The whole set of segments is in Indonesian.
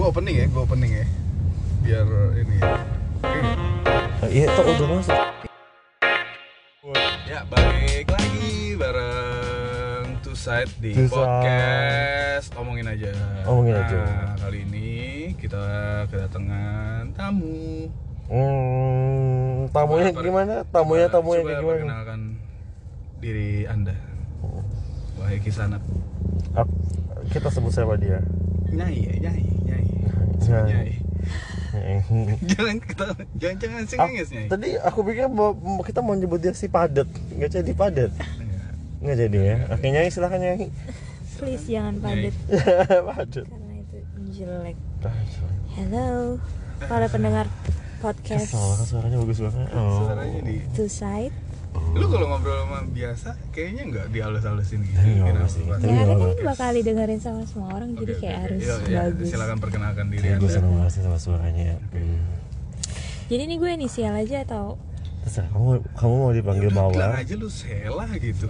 Gue opening ya, gue opening ya. Biar ini ya. Oke. Iya, tuh udah masuk. Ya, balik lagi bareng Two Side di Two Side. podcast Omongin aja. Omongin nah, aja. kali ini kita kedatangan tamu. Hmm, tamunya Coba, gimana? Tamunya coba tamunya kayak gimana? perkenalkan diri Anda. Wahai Kisanat. Ap- kita sebut siapa dia? Nyai ya, nyai, nyai. Nyai. Jangan kita jangan jangan sing Ah, nyai. tadi aku pikir kita mau nyebut dia si padat, nggak jadi padat, nggak jadi ya. Oke nyai silakan nyai. Please jangan padat padat. karena itu jelek. Hello para pendengar podcast Kesel kan suaranya bagus banget. Oh. Suaranya di Two Side. Lu kalau ngobrol sama biasa kayaknya nggak dihalus-halusin gitu. Iya. Pak? Tapi Ya, kan apa-apa. bakal didengerin sama semua orang jadi Oke, kayak oke, harus oke. Iya, iya. bagus. Silakan perkenalkan diri Kayak gue Anda. seneng banget sama suaranya. Hmm. Jadi ini gue inisial aja atau Terserah kamu kamu mau dipanggil Ya Mawar? aja lu Sela gitu.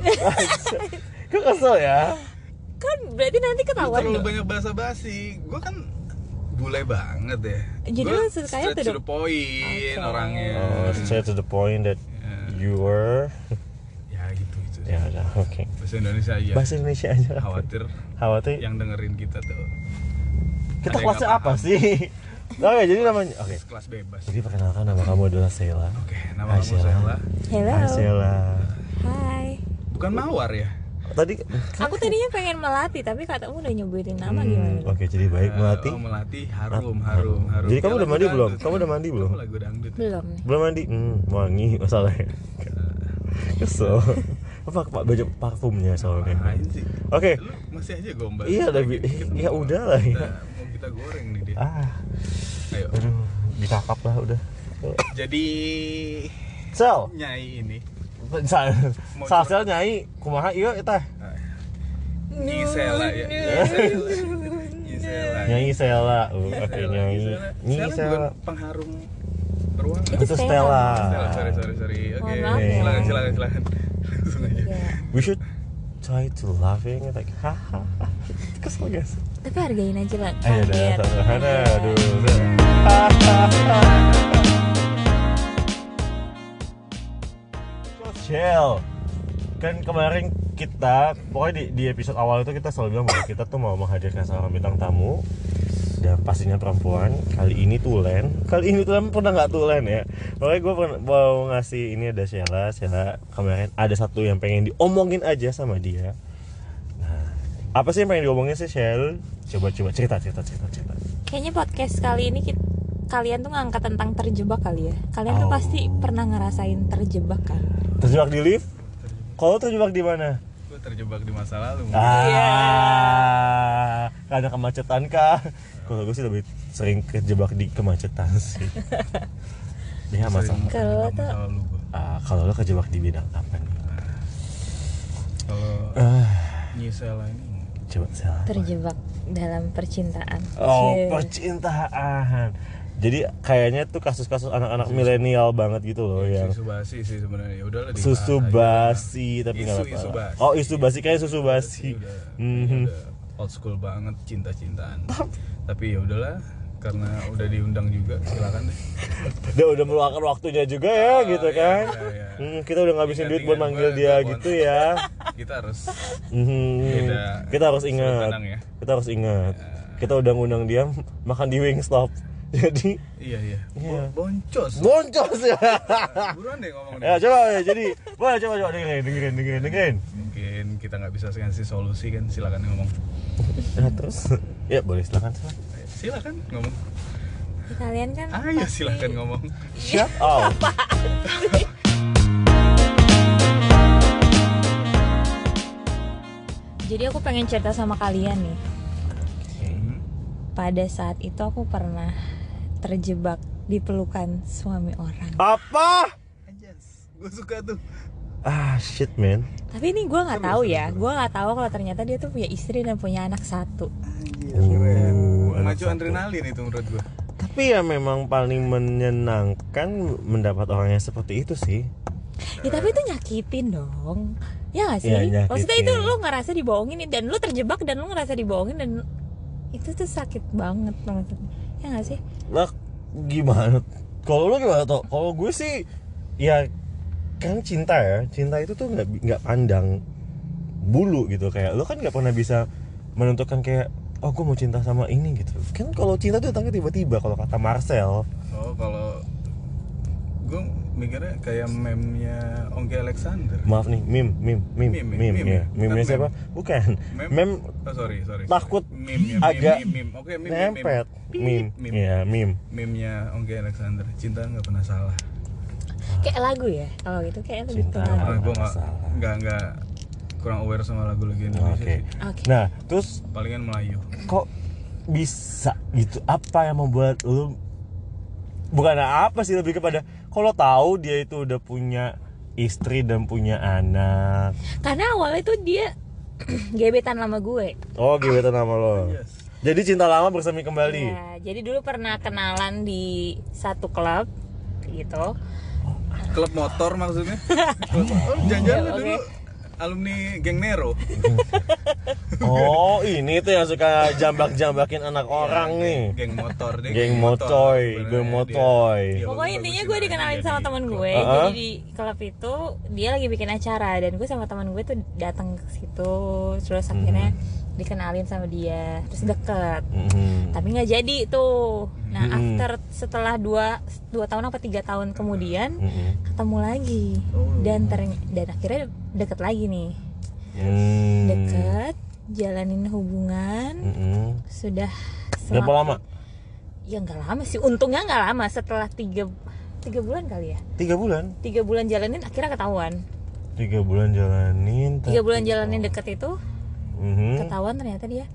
Kok kesel ya? kan berarti nanti lu ketahuan terlalu dong. banyak bahasa basi. Gua kan bule banget ya. Jadi lu sukanya straight to to the- the point Oke. orangnya. Oh, straight to the point that Ya, you were. ya gitu gitu. ya udah, oke. Bahasa Indonesia aja. Bahasa Indonesia aja. Khawatir Khawatir. yang dengerin kita tuh Kita kelasnya apa paham. sih? Oke, jadi namanya oke. kelas bebas. Jadi perkenalkan nama kamu adalah Sheila. Oke, nama Hai, kamu Sheila. Sela. Hello. Hai Sheila. Hai. Bukan mawar ya? Tadi Aku tadinya pengen melatih tapi katamu udah nyebutin nama Hmm, gimana? Oke, jadi baik melatih. Oh, melatih harum, harum, harum. Jadi kamu Ya, udah mandi belum? Kamu udah mandi belum? Lagu dangdut. Belum. Belum mandi? Hmm, wangi masalahnya. Kesel. Apa pak baju parfumnya soalnya? Oke. Lu masih aja gombal. Iya, lebih- ya udah lah, ya. kita- Mau kita goreng nih dia. Ah, Ayo. aduh, dikakap lah udah. Jadi Sel, nyai ini sa Mau sasel nyai, kumaha iya eta? Nyi Sela ya. Nyai Sela. Oke Sela, nyai. Nyi Sela bukan Pengharum ruangan. Itu Itu Stella. Stella. Stella, sorry sorry sorry. Oke. Mohon maaf ya. Silakan silakan silakan. Langsung aja. Ya. We should try to laughing like haha. Kesel guys. Tapi hargain aja lah. Ayo dah, Kaget. sederhana. Iya. Aduh. Shell. Kan kemarin kita pokoknya di, di episode awal itu kita selalu bilang bahwa kita tuh mau menghadirkan seorang bintang tamu dan pastinya perempuan. Kali ini tulen. Kali ini tulen pernah nggak tulen ya? Pokoknya gue mau ngasih ini ada Sheila. Sheila kemarin ada satu yang pengen diomongin aja sama dia. Nah apa sih yang pengen diomongin sih Shell? Coba coba cerita cerita cerita cerita. Kayaknya podcast kali ini kit- kalian tuh ngangkat tentang terjebak kali ya. Kalian tuh Oh. pasti pernah ngerasain terjebak kan? terjebak di lift? Kalau terjebak di mana? Gue terjebak di masa lalu. ah karena kemacetan kah kalau gue sih lebih sering kejebak di kemacetan sih dia masa Sering Kalau tuh- gua. ah, kalau lo kejebak di bidang apa nih Kalau ah Nyi Sela ini coba salah Terjebak dalam percintaan. oh Cie. percintaan jadi kayaknya tuh kasus-kasus anak-anak milenial banget gitu loh yang susu basi sih sebenarnya. Ya udahlah dibahas susu aja. basi tapi nggak Isu- apa-apa. isu basi. oh isu basi kayak susu basi Udah, Mhm. udah old school banget cinta-cintaan. Tapi ya udahlah karena udah diundang juga silakan deh. udah udah meluangkan waktunya juga ya gitu iya, kan iya, iya. Hmm, kita udah ngabisin duit buat manggil dia gitu ya Kita harus Mhm. Beda kita harus ingat ya. kita harus ingat kita udah ngundang dia makan di Wingstop jadi iya iya. Bo- Boncos. boncos ya Buruan deh ngomong ya nih. coba ya jadi boleh coba coba dengerin dengerin dengerin dengerin Mungkin kita nggak bisa ngasih solusi kan silakan ngomong. Nah, terus ya boleh silakan silakan Silakan ngomong. Ya, kalian kan Ayo pasti- silakan ngomong. shut up Jadi aku pengen cerita sama kalian nih. Pada saat itu aku pernah terjebak di pelukan suami orang. apa gue suka tuh. ah shit man Tapi ini gue nggak tahu ya. Gue nggak tahu kalau ternyata dia tuh punya istri dan punya anak satu. Anjir, Oh, Maju adrenalin itu menurut gue. tapi ya memang paling menyenangkan mendapat orang yang seperti itu sih Ya tapi itu nyakitin dong. Ya gak sih? Iya, nyakitin. Maksudnya itu lu ngerasa dibohongin dan lu terjebak dan lu ngerasa dibohongin dan itu tuh sakit banget maksudnya ya nggak sih lah gimana kalau lu gimana toh kalau gue sih ya kan cinta ya cinta itu tuh nggak nggak pandang bulu gitu. Kayak lo kan nggak pernah bisa menentukan kayak oh gue mau cinta sama ini gitu. Kan kalau cinta tuh datangnya tiba-tiba kalau kata Marcel. Oh kalau gue mikirnya kayak meme-nya Ongki Alexander. Maaf nih mim mim mim Meme, mim, meme. ya. Mimnya siapa meme. bukan. Meme? mem oh sorry sorry Takut meme agak meme, meme. oke meme meme, nempet. Meme. Mim meme. Ya mim meme-nya Ongki Alexander. Cinta nggak pernah salah kayak lagu ya? Kalau gitu kayak lebih Cinta. ke lagu gue nggak nggak nggak kurang aware sama lagu-lagu Indonesia oke. sih. Oke. Nah terus palingan Melayu. kok bisa gitu? Apa yang membuat lu bukan apa sih lebih kepada kalau tahu dia itu udah punya istri dan punya anak. Karena awalnya tuh dia gebetan lama gue. Oh gebetan nama lo. Yes. jadi cinta lama bersemi kembali. Ya jadi dulu pernah kenalan di satu klub gitu klub motor maksudnya? Oh jangan-jangan dulu. Alumni geng Nero. Oh ini tuh yang suka jambak-jambakin anak orang nih. geng motor dia Geng motoy, geng motoy. dia Pokoknya intinya gue dikenalin dia sama di teman gue Uh-uh. Jadi di klub itu dia lagi bikin acara Dan gue sama teman gue tuh datang ke situ Terus akhirnya dikenalin sama dia Terus deket Mhm. Tapi nggak jadi tuh Nah Hmm. after setelah dua, dua tahun apa tiga tahun kemudian Mhm. Ketemu lagi Oh. Dan terny- dan akhirnya deket lagi nih Hmm. Deket Jalanin hubungan Mhm. Sudah Berapa lama? Ya nggak lama sih Untungnya nggak lama Setelah tiga, tiga bulan kali ya Tiga bulan. tiga bulan jalanin akhirnya ketahuan Tiga bulan jalanin. tiga bulan jalanin deket itu Mhm. ketahuan ternyata dia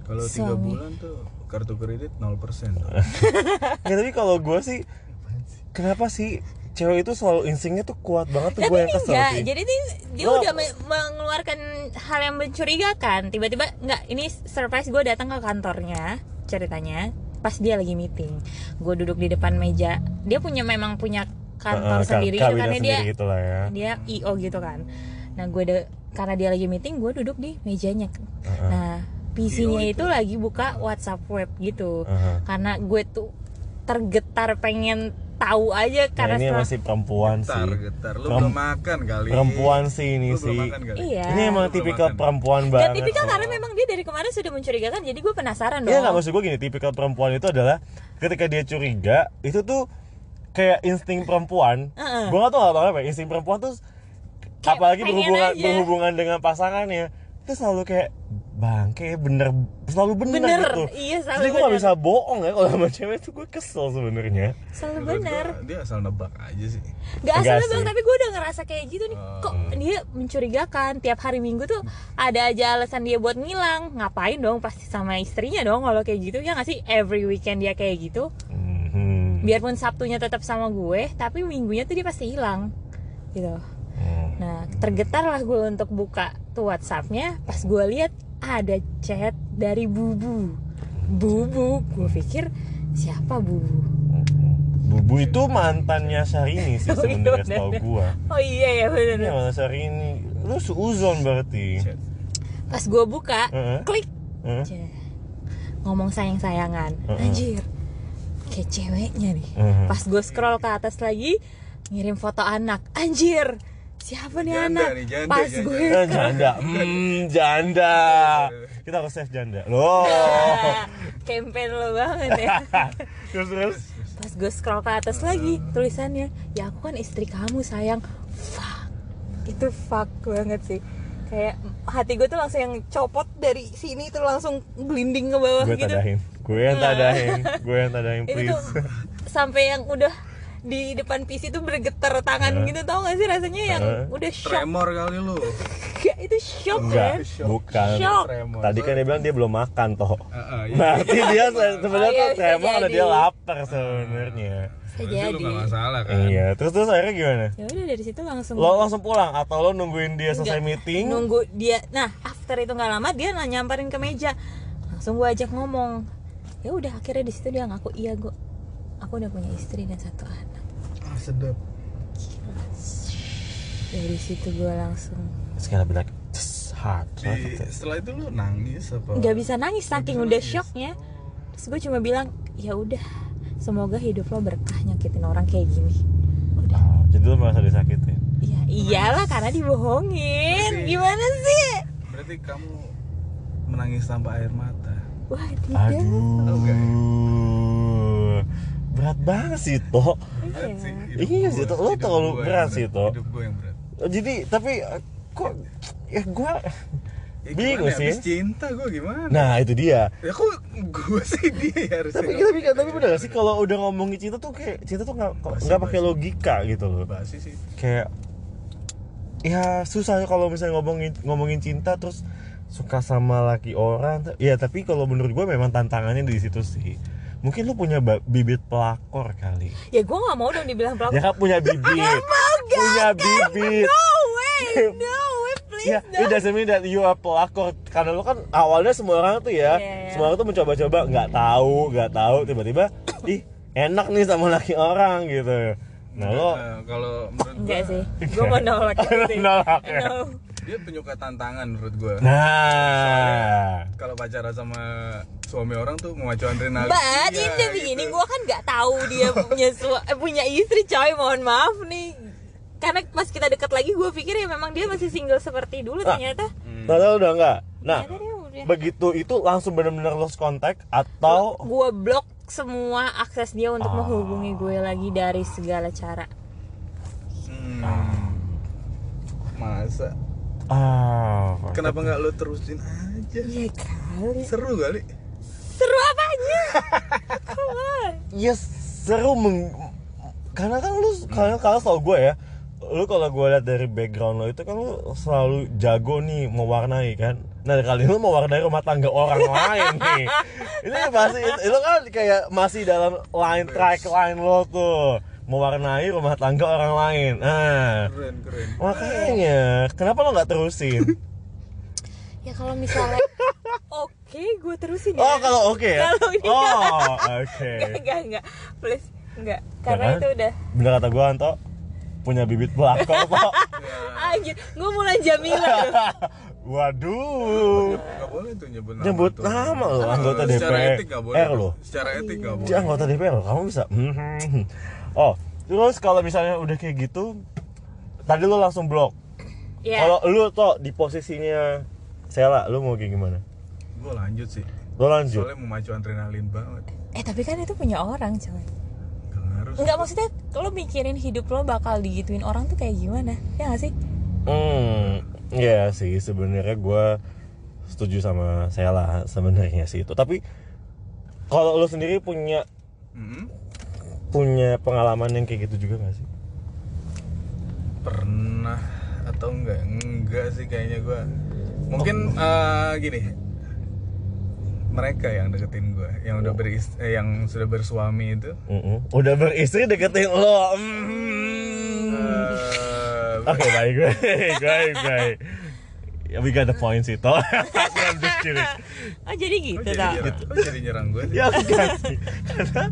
kalau tiga bulan tuh kartu kredit 0% Ya, tapi kalau gue sih kenapa sih cewek itu selalu instingnya tuh kuat banget tuh gue yang kesel enggak sih. jadi nih dia Lo- udah me- mengeluarkan hal yang mencurigakan tiba-tiba nggak ini surprise gue datang ke kantornya ceritanya pas dia lagi meeting gue duduk di depan meja dia punya memang punya kantor ka- sendiri gitu karena dia gitu lah ya. dia io gitu kan nah gue de- karena dia lagi meeting gue duduk di mejanya Heeh. nah PC-nya IO itu lagi buka WhatsApp web gitu Heeh. karena gue tuh tergetar pengen tahu aja Nah, karena ini setelah- masih perempuan getar sih. getar lu Perem- belum makan kali Perempuan sih ini Lu sih. makan kali iya Ini emang Lu tipikal makan. perempuan dan banget. tipikal kok. karena memang dia dari kemarin sudah mencurigakan jadi gue penasaran dong Iya nggak maksud gue gini, tipikal perempuan itu adalah ketika dia curiga itu tuh kayak insting perempuan. Heeh. Gue nggak tahu apa apa, insting perempuan tuh Kayak apalagi berhubungan aja. berhubungan dengan pasangannya itu selalu kayak bangke bener selalu bener, Bener, gitu. iya, selalu Jadi gue gak bener. bisa bohong ya kalau sama cewek tuh gue kesel sebenarnya. selalu gua, dia asal nebak aja sih Gak Enggak asal sih. tapi gue udah ngerasa kayak gitu nih kok dia mencurigakan tiap hari minggu tuh ada aja alasan dia buat ngilang ngapain dong pasti sama istrinya dong kalau kayak gitu ya nggak sih every weekend dia kayak gitu Mhm. biarpun sabtunya tetap sama gue tapi minggunya tuh dia pasti hilang gitu Hmm. nah tergetar lah gue untuk buka tuh WhatsAppnya pas gue lihat ada chat dari bubu bubu gue pikir siapa bubu Bubu itu mantannya Syahrini sih Oh, iya, sebenarnya setahu gua. oh iya ya Iya bener mantan Syahrini. Lu seuzon berarti. Pas gue buka Heeh. klik. Ceh. ngomong sayang sayangan Heeh. anjir kayak ceweknya nih Heeh. pas gue scroll ke atas lagi ngirim foto anak anjir siapa nih Janda anak nih, janda, pas janda. gue Eh, janda, hmm, janda. Kita harus save janda. Loh. campaign lo banget ya terus terus. pas gue scroll ke atas lagi tulisannya ya aku kan istri kamu sayang fuck itu fuck banget sih kayak hati gue tuh langsung yang copot dari sini tuh langsung gelinding ke bawah Gue gitu tadahin. Gue yang tadahin. Gue yang tadahin itu please. tuh sampai yang udah di depan PC tuh bergetar tangan gitu tau gak sih rasanya yang Heeh. udah shock tremor kali lu itu shock Enggak, kan bukan. Shock. tremor Tadi kan dia bilang dia belum makan toh. Heeh, iya. Berarti dia se- sebenarnya Oh, iya, tremor karena jadi. dia lapar sebenarnya. Berarti lu jadi gak masalah kan Iya, terus terus akhirnya gimana? ya udah dari situ langsung Lo langsung pulang atau lo nungguin dia selesai Enggak. meeting? nunggu dia nah after itu nggak lama dia nanya nyamperin ke meja langsung gue ajak ngomong ya udah akhirnya di situ dia ngaku iya gue aku udah punya istri dan satu anak. Ah sedap. Dari situ gue langsung. Sekali bilang, "Cus, hard. Di, setelah itu lu nangis apa? Nggak bisa nangis saking udah nangis. shocknya. Terus gue cuma bilang ya udah semoga hidup lo berkah nyakitin orang kayak gini. Udah. Oh, jadi lu merasa disakitin? Ya iyalah karena dibohongin. Berarti- gimana sih? Berarti kamu menangis tanpa air mata? Wah tidak. Aduh berat banget sih toh Iya sih. Toh. Lo terlalu berat sih, Toh. hidup gue yang berat jadi tapi eh, kok ya gue ya, Bingung ya, sih. habis cinta gue gimana nah itu dia ya kok gue sih dia ya harusnya tapi tapi tapi bener gak sih kalau udah ngomongin cinta tuh kayak cinta tuh nggak Basi, nggak pakai basi. logika gitu loh basi sih kayak ya susah kalau misalnya ngomongin ngomongin cinta terus suka sama laki orang ya tapi kalau menurut gue memang tantangannya di situ sih mungkin lu punya bibit pelakor kali. Ya gue nggak mau dong dibilang ya pelakor kan punya bibit. punya bibit no way no way please Iya, it doesn't mean that you are pelakor. Karena lu kan awalnya semua orang tuh ya, Iya, iya. semua orang tuh mencoba-coba nggak tahu, nggak tahu tiba-tiba ih enak nih sama laki orang gitu. Nah lo Eh, kalau menurut gue enggak sih. Gue mau nolak itu sih. Nolak ya? no dia penyuka tantangan menurut gue Nah, kalau pacaran sama suami orang tuh memacu adrenalin But Iya, in the beginning gitu. gue kan nggak tahu dia punya su- eh, punya istri coy mohon maaf nih karena pas kita deket lagi gue pikir ya memang dia masih single seperti dulu Ah. ternyata ternyata udah nggak. Nah, dia udah begitu itu langsung benar-benar lost contact atau gue blok semua akses dia untuk Ah. menghubungi gue lagi dari segala cara Hmm. masa ah kenapa nggak lo terusin aja? Iya kali. Seru kali. Seru apanya? Come on. Ya seru meng... karena kan lu karena kalau tau gue ya lu kalau gue lihat dari background lo itu kan lu selalu jago nih mewarnai kan? Nah kali ini lu mewarnai rumah tangga orang lain nih. Ini pasti lu kan kayak masih dalam line track line lo tuh mewarnai rumah tangga orang lain nah keren keren makanya kenapa lo nggak terusin ya kalau misalnya oke gue terusin ya oh kalau oke ya Kalau ini- oh oke enggak enggak enggak please enggak karena Jangan. itu udah bener kata gue Anto punya bibit belakang Tok. anjir gue mulai Jamila loh Waduh. nggak boleh tuh nyebut nama Nyebut tuh. nama lo anggota secara DPR etik nggak boleh lo. secara etik nggak boleh Dia anggota DPR lo, kamu bisa. Oh, terus kalau misalnya udah kayak gitu, tadi lo langsung blok. ya Kalau lu tuh di posisinya Sela, lu mau kayak gimana? gue lanjut sih Lo lanjut. soalnya memacu adrenalin banget eh tapi kan itu punya orang coy. Enggak maksudnya lo mikirin hidup lo bakal digituin orang tuh kayak gimana ya gak sih Hmm, ya sih sebenarnya gue setuju sama Sela sebenarnya sih itu. Tapi kalau lu sendiri punya Mm-mm. Punya pengalaman yang kayak gitu juga gak sih? pernah atau enggak enggak sih kayaknya gue mungkin eh, gini mereka yang deketin gue yang udah beris eh, yang sudah bersuami itu Mm-mm. Udah beristri deketin lo. Mm. eh, Oke baik baik baik baik. Ya, we got the point sih toh. I'm just kidding. oh jadi gitu jadi tau nyerang, kok jadi nyerang gue Ya enggak sih. Karena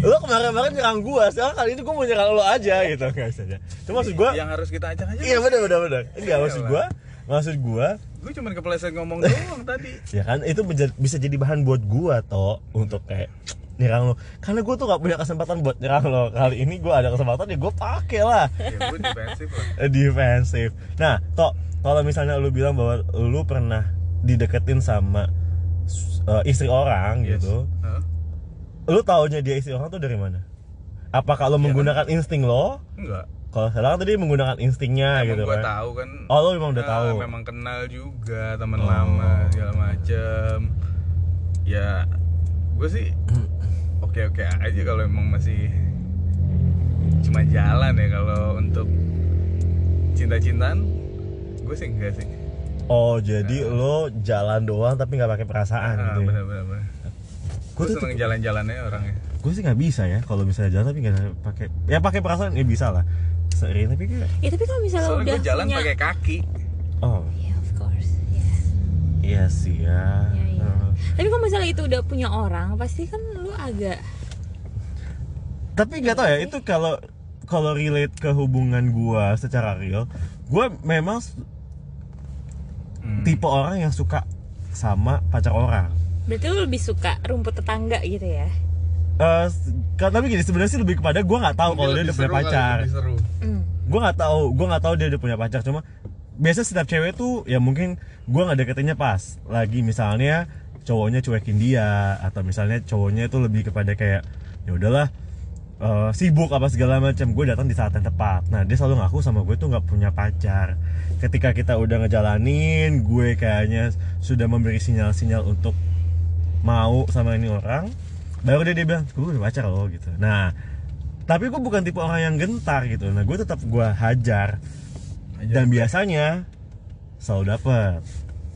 lo kemarin-kemarin nyerang gua, sekarang kali ini gua mau nyerang lo aja gitu. Guys aja. Cuma maksud gua yang harus kita ajak aja Iya benar benar benar. Enggak maksud gua, maksud gua gue cuma kepleset ngomong doang tadi. Ya kan itu bisa jadi bahan buat gua toh untuk kayak nyerang lo karena gua tuh gak punya kesempatan buat nyerang lo. Kali ini gua ada kesempatan ya gua pakai lah. Ya gue defensif lah. Defensif. Nah toh kalau misalnya lu bilang bahwa lu pernah dideketin sama uh, istri orang Yes. gitu Hah? lu taunya dia istri orang tuh dari mana? Apakah lo menggunakan insting lo? Enggak. Kalau sekarang tadi menggunakan instingnya emang gitu gue kan. tahu kan. Oh lo memang udah Nah, tahu. memang kenal juga teman Oh. lama segala macem. Ya gue sih oke oke aja kalau emang masih cuma jalan ya kalau untuk cinta-cintaan gue sih enggak sih? Oh jadi lo jalan doang tapi nggak pakai perasaan ah, gitu ya? bener bener bener Gua gue tuh seneng jalan-jalannya orangnya. Gue sih nggak bisa ya kalau misalnya jalan tapi nggak pakai ya pakai perasaan ya bisa lah. Sering tapi kayak ya tapi kalau misalnya soalnya udah gue jalan punya pakai kaki. Oh. Ya of course ya iya sih ya, ya, ya. Oh. tapi kalau misalnya itu udah punya orang pasti kan lu agak tapi nggak tau ya itu kalau kalau relate ke hubungan gua secara real gua memang Hmm. tipe orang yang suka sama pacar orang Berarti lu lebih suka rumput tetangga gitu ya? Eh, kan- tapi gini sebenarnya sih lebih kepada gue nggak tahu kalau dia udah punya pacar. Hmm. gue nggak tahu gue nggak tahu dia udah punya pacar cuma biasa setiap cewek tuh ya mungkin gue nggak deketinnya pas lagi misalnya cowoknya cuekin dia atau misalnya cowoknya itu lebih kepada kayak ya udahlah eh, sibuk apa segala macam gue datang di saat yang tepat. Nah dia selalu ngaku sama gue tuh nggak punya pacar. Ketika kita udah ngejalanin gue kayaknya sudah memberi sinyal-sinyal untuk mau sama ini orang baru dia dia bilang gue udah pacar loh gitu. Nah tapi gue bukan tipe orang yang gentar gitu. Nah gue tetap gue hajar. Aja. dan biasanya selalu dapet.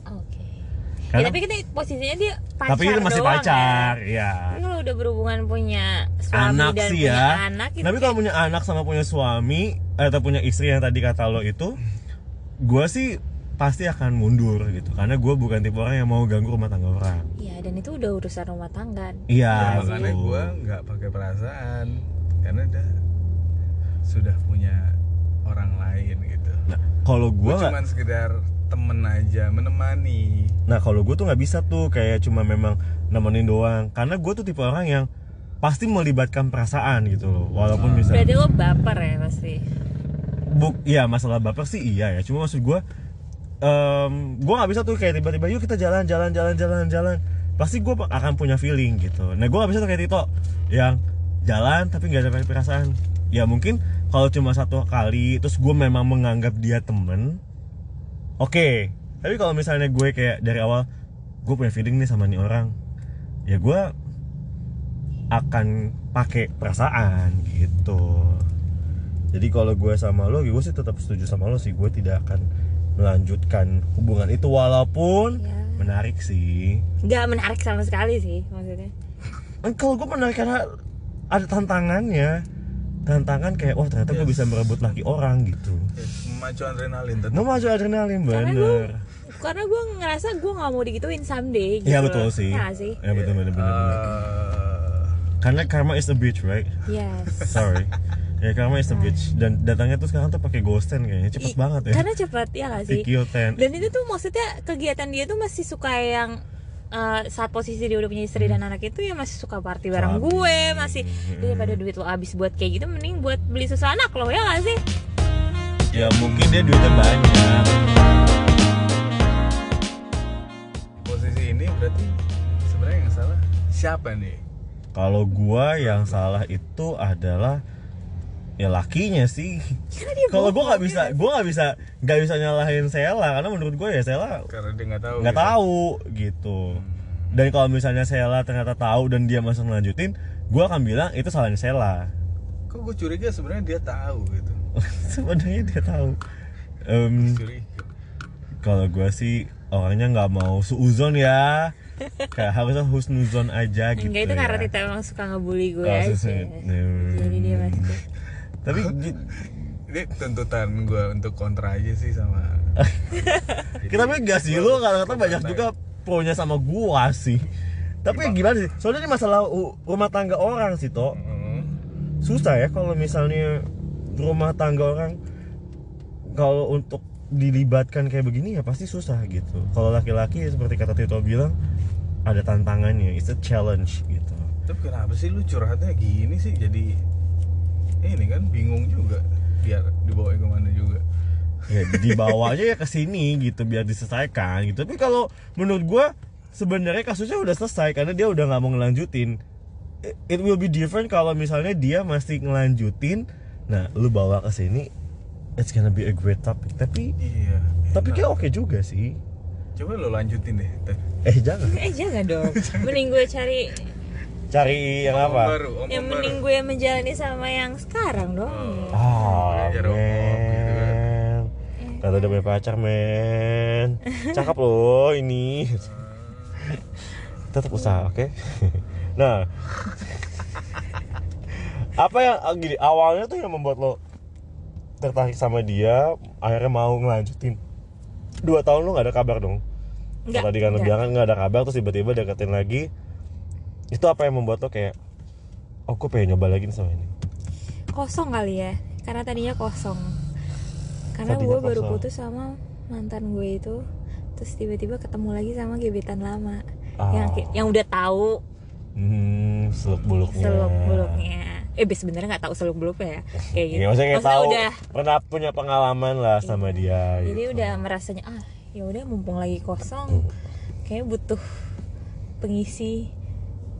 Oke. Ya, Karena- tapi kita posisinya dia pacar tapi itu masih doang, pacar Kan? ya kalau udah berhubungan punya suami anak dan sih punya ya. anak itu tapi kalau punya anak sama punya suami eh, atau punya istri yang tadi kata lo itu gue sih pasti akan mundur gitu. Karena gue bukan tipe orang yang mau ganggu rumah tangga orang. Iya, dan itu udah urusan rumah tangga. iya Ya, makanya gue nggak pakai perasaan. Karena dia sudah punya orang lain gitu. Nah kalau gue cuman sekedar temen aja menemani. Nah kalau gue tuh nggak bisa tuh kayak cuma memang nemenin doang. Karena gue tuh tipe orang yang pasti melibatkan perasaan gitu loh. Walaupun bisa Berarti lo baper ya pasti. buk, ya masalah baper sih iya ya. Cuma maksud gue em Gue nggak bisa tuh kayak tiba-tiba yuk kita jalan jalan jalan jalan jalan. Pasti gue akan punya feeling gitu. Nah gue nggak bisa tuh kayak Tito Yang jalan tapi nggak ada perasaan. Ya mungkin kalau cuma satu kali Terus gue memang menganggap dia temen Oke, tapi kalau misalnya gue kayak dari awal gue punya feeling nih sama nih orang, ya gue akan pakai perasaan gitu. Jadi kalau gue sama lo, gue sih tetap setuju sama lo sih. Gue tidak akan melanjutkan hubungan itu walaupun Ya. menarik sih. Gak menarik sama sekali sih maksudnya. Eh, Kalau gue menarik karena ada tantangannya, tantangan kayak wah ternyata gue Yes. bisa merebut laki orang gitu. ya, memacu adrenalin tetap Memacu adrenalin Karena bener. gue karena gue ngerasa gue nggak mau digituin someday. Gitu Iya loh. betul sih. Ya sih. Ya betul betul betul. betul. Eh, Karena karma is a bitch, right? Yes. Sorry. ya karma is a bitch dan datangnya tuh sekarang tuh pakai ghosten kayaknya cepet I- banget ya. Karena cepet ya gak sih. Tikio ten. Dan itu tuh maksudnya kegiatan dia tuh masih suka yang eh, saat posisi dia udah punya istri dan anak itu ya masih suka party bareng Party. gue masih daripada duit lo habis buat kayak gitu mending buat beli susu anak lo ya gak sih Ya mungkin dia duitnya banyak. posisi ini berarti sebenarnya yang salah siapa nih Kalau gua yang salah itu adalah ya lakinya sih. Kalau nggak ya bisa, nggak sih? gua nggak bisa, nggak bisa nyalahin Sela karena menurut gua ya Sela karena dia nggak tahu nggak gitu. tahu gitu. Dan kalau misalnya Sela ternyata tahu dan dia masih ngelanjutin, gua akan bilang itu salahnya Sela. kok gue curiga sebenarnya dia tahu gitu Sebenarnya dia tahu. Curiga Kalau gue sih orangnya nggak mau suuzon ya Kayak harusnya husnuzon aja gitu Enggak itu ya. karena Tita emang suka ngebully gue Oh, aja sih, hmm. Jadi dia pasti Tapi ini tuntutan gue untuk kontra aja sih sama kita enggak sih lu kata-kata banyak juga pro-nya sama gua sih. Tapi gimana? sih? Soalnya ini masalah rumah tangga orang sih toh Hmm. Susah ya kalau misalnya rumah tangga orang Kalau untuk dilibatkan kayak begini ya pasti susah gitu. Kalau laki-laki ya seperti kata Tito bilang Ada tantangannya, it's a challenge gitu. Tapi kenapa sih lu curhatnya gini sih? Jadi ini kan bingung juga biar dibawa ke mana juga. Ya dibawanya ya ke sini gitu biar diselesaikan gitu. Tapi kalau menurut gua sebenarnya kasusnya udah selesai karena dia udah nggak mau ngelanjutin. It- will be different kalau misalnya dia masih ngelanjutin nah lu bawa ke sini it's gonna be a great topic. Tapi iya tapi kayak oke juga sih. Coba lo lanjutin deh eh jangan. Eh jangan dong. Mending gue cari cari yang Om apa? baru om Yang mending gue menjalani sama yang sekarang dong. Ah Ya, gitu kan. men Tata udah punya pacar men. Cakep loh ini. Tetap usaha oke? Nah. Apa yang ah, gini awalnya tuh yang membuat lo tertarik sama dia akhirnya mau ngelanjutin. Dua tahun lo nggak ada kabar dong? Enggak, tadi kan bilang kan nggak ada kabar terus tiba-tiba deketin lagi itu apa yang membuat lo kayak oh gue pengen nyoba lagi nih sama ini. Kosong kali ya Karena tadinya kosong. Karena gue baru putus sama mantan gue itu terus tiba-tiba ketemu lagi sama gebetan lama. Ah. yang yang udah tahu. Hmm, seluk buluknya. seluk beluknya eh be sebenarnya nggak tahu seluk beluknya ya. Kayak gitu. Ya, maksudnya kayak Maksudnya tahu udah pernah punya pengalaman lah sama dia. jadi gitu. udah merasanya ah ya udah mumpung lagi kosong kayaknya butuh pengisi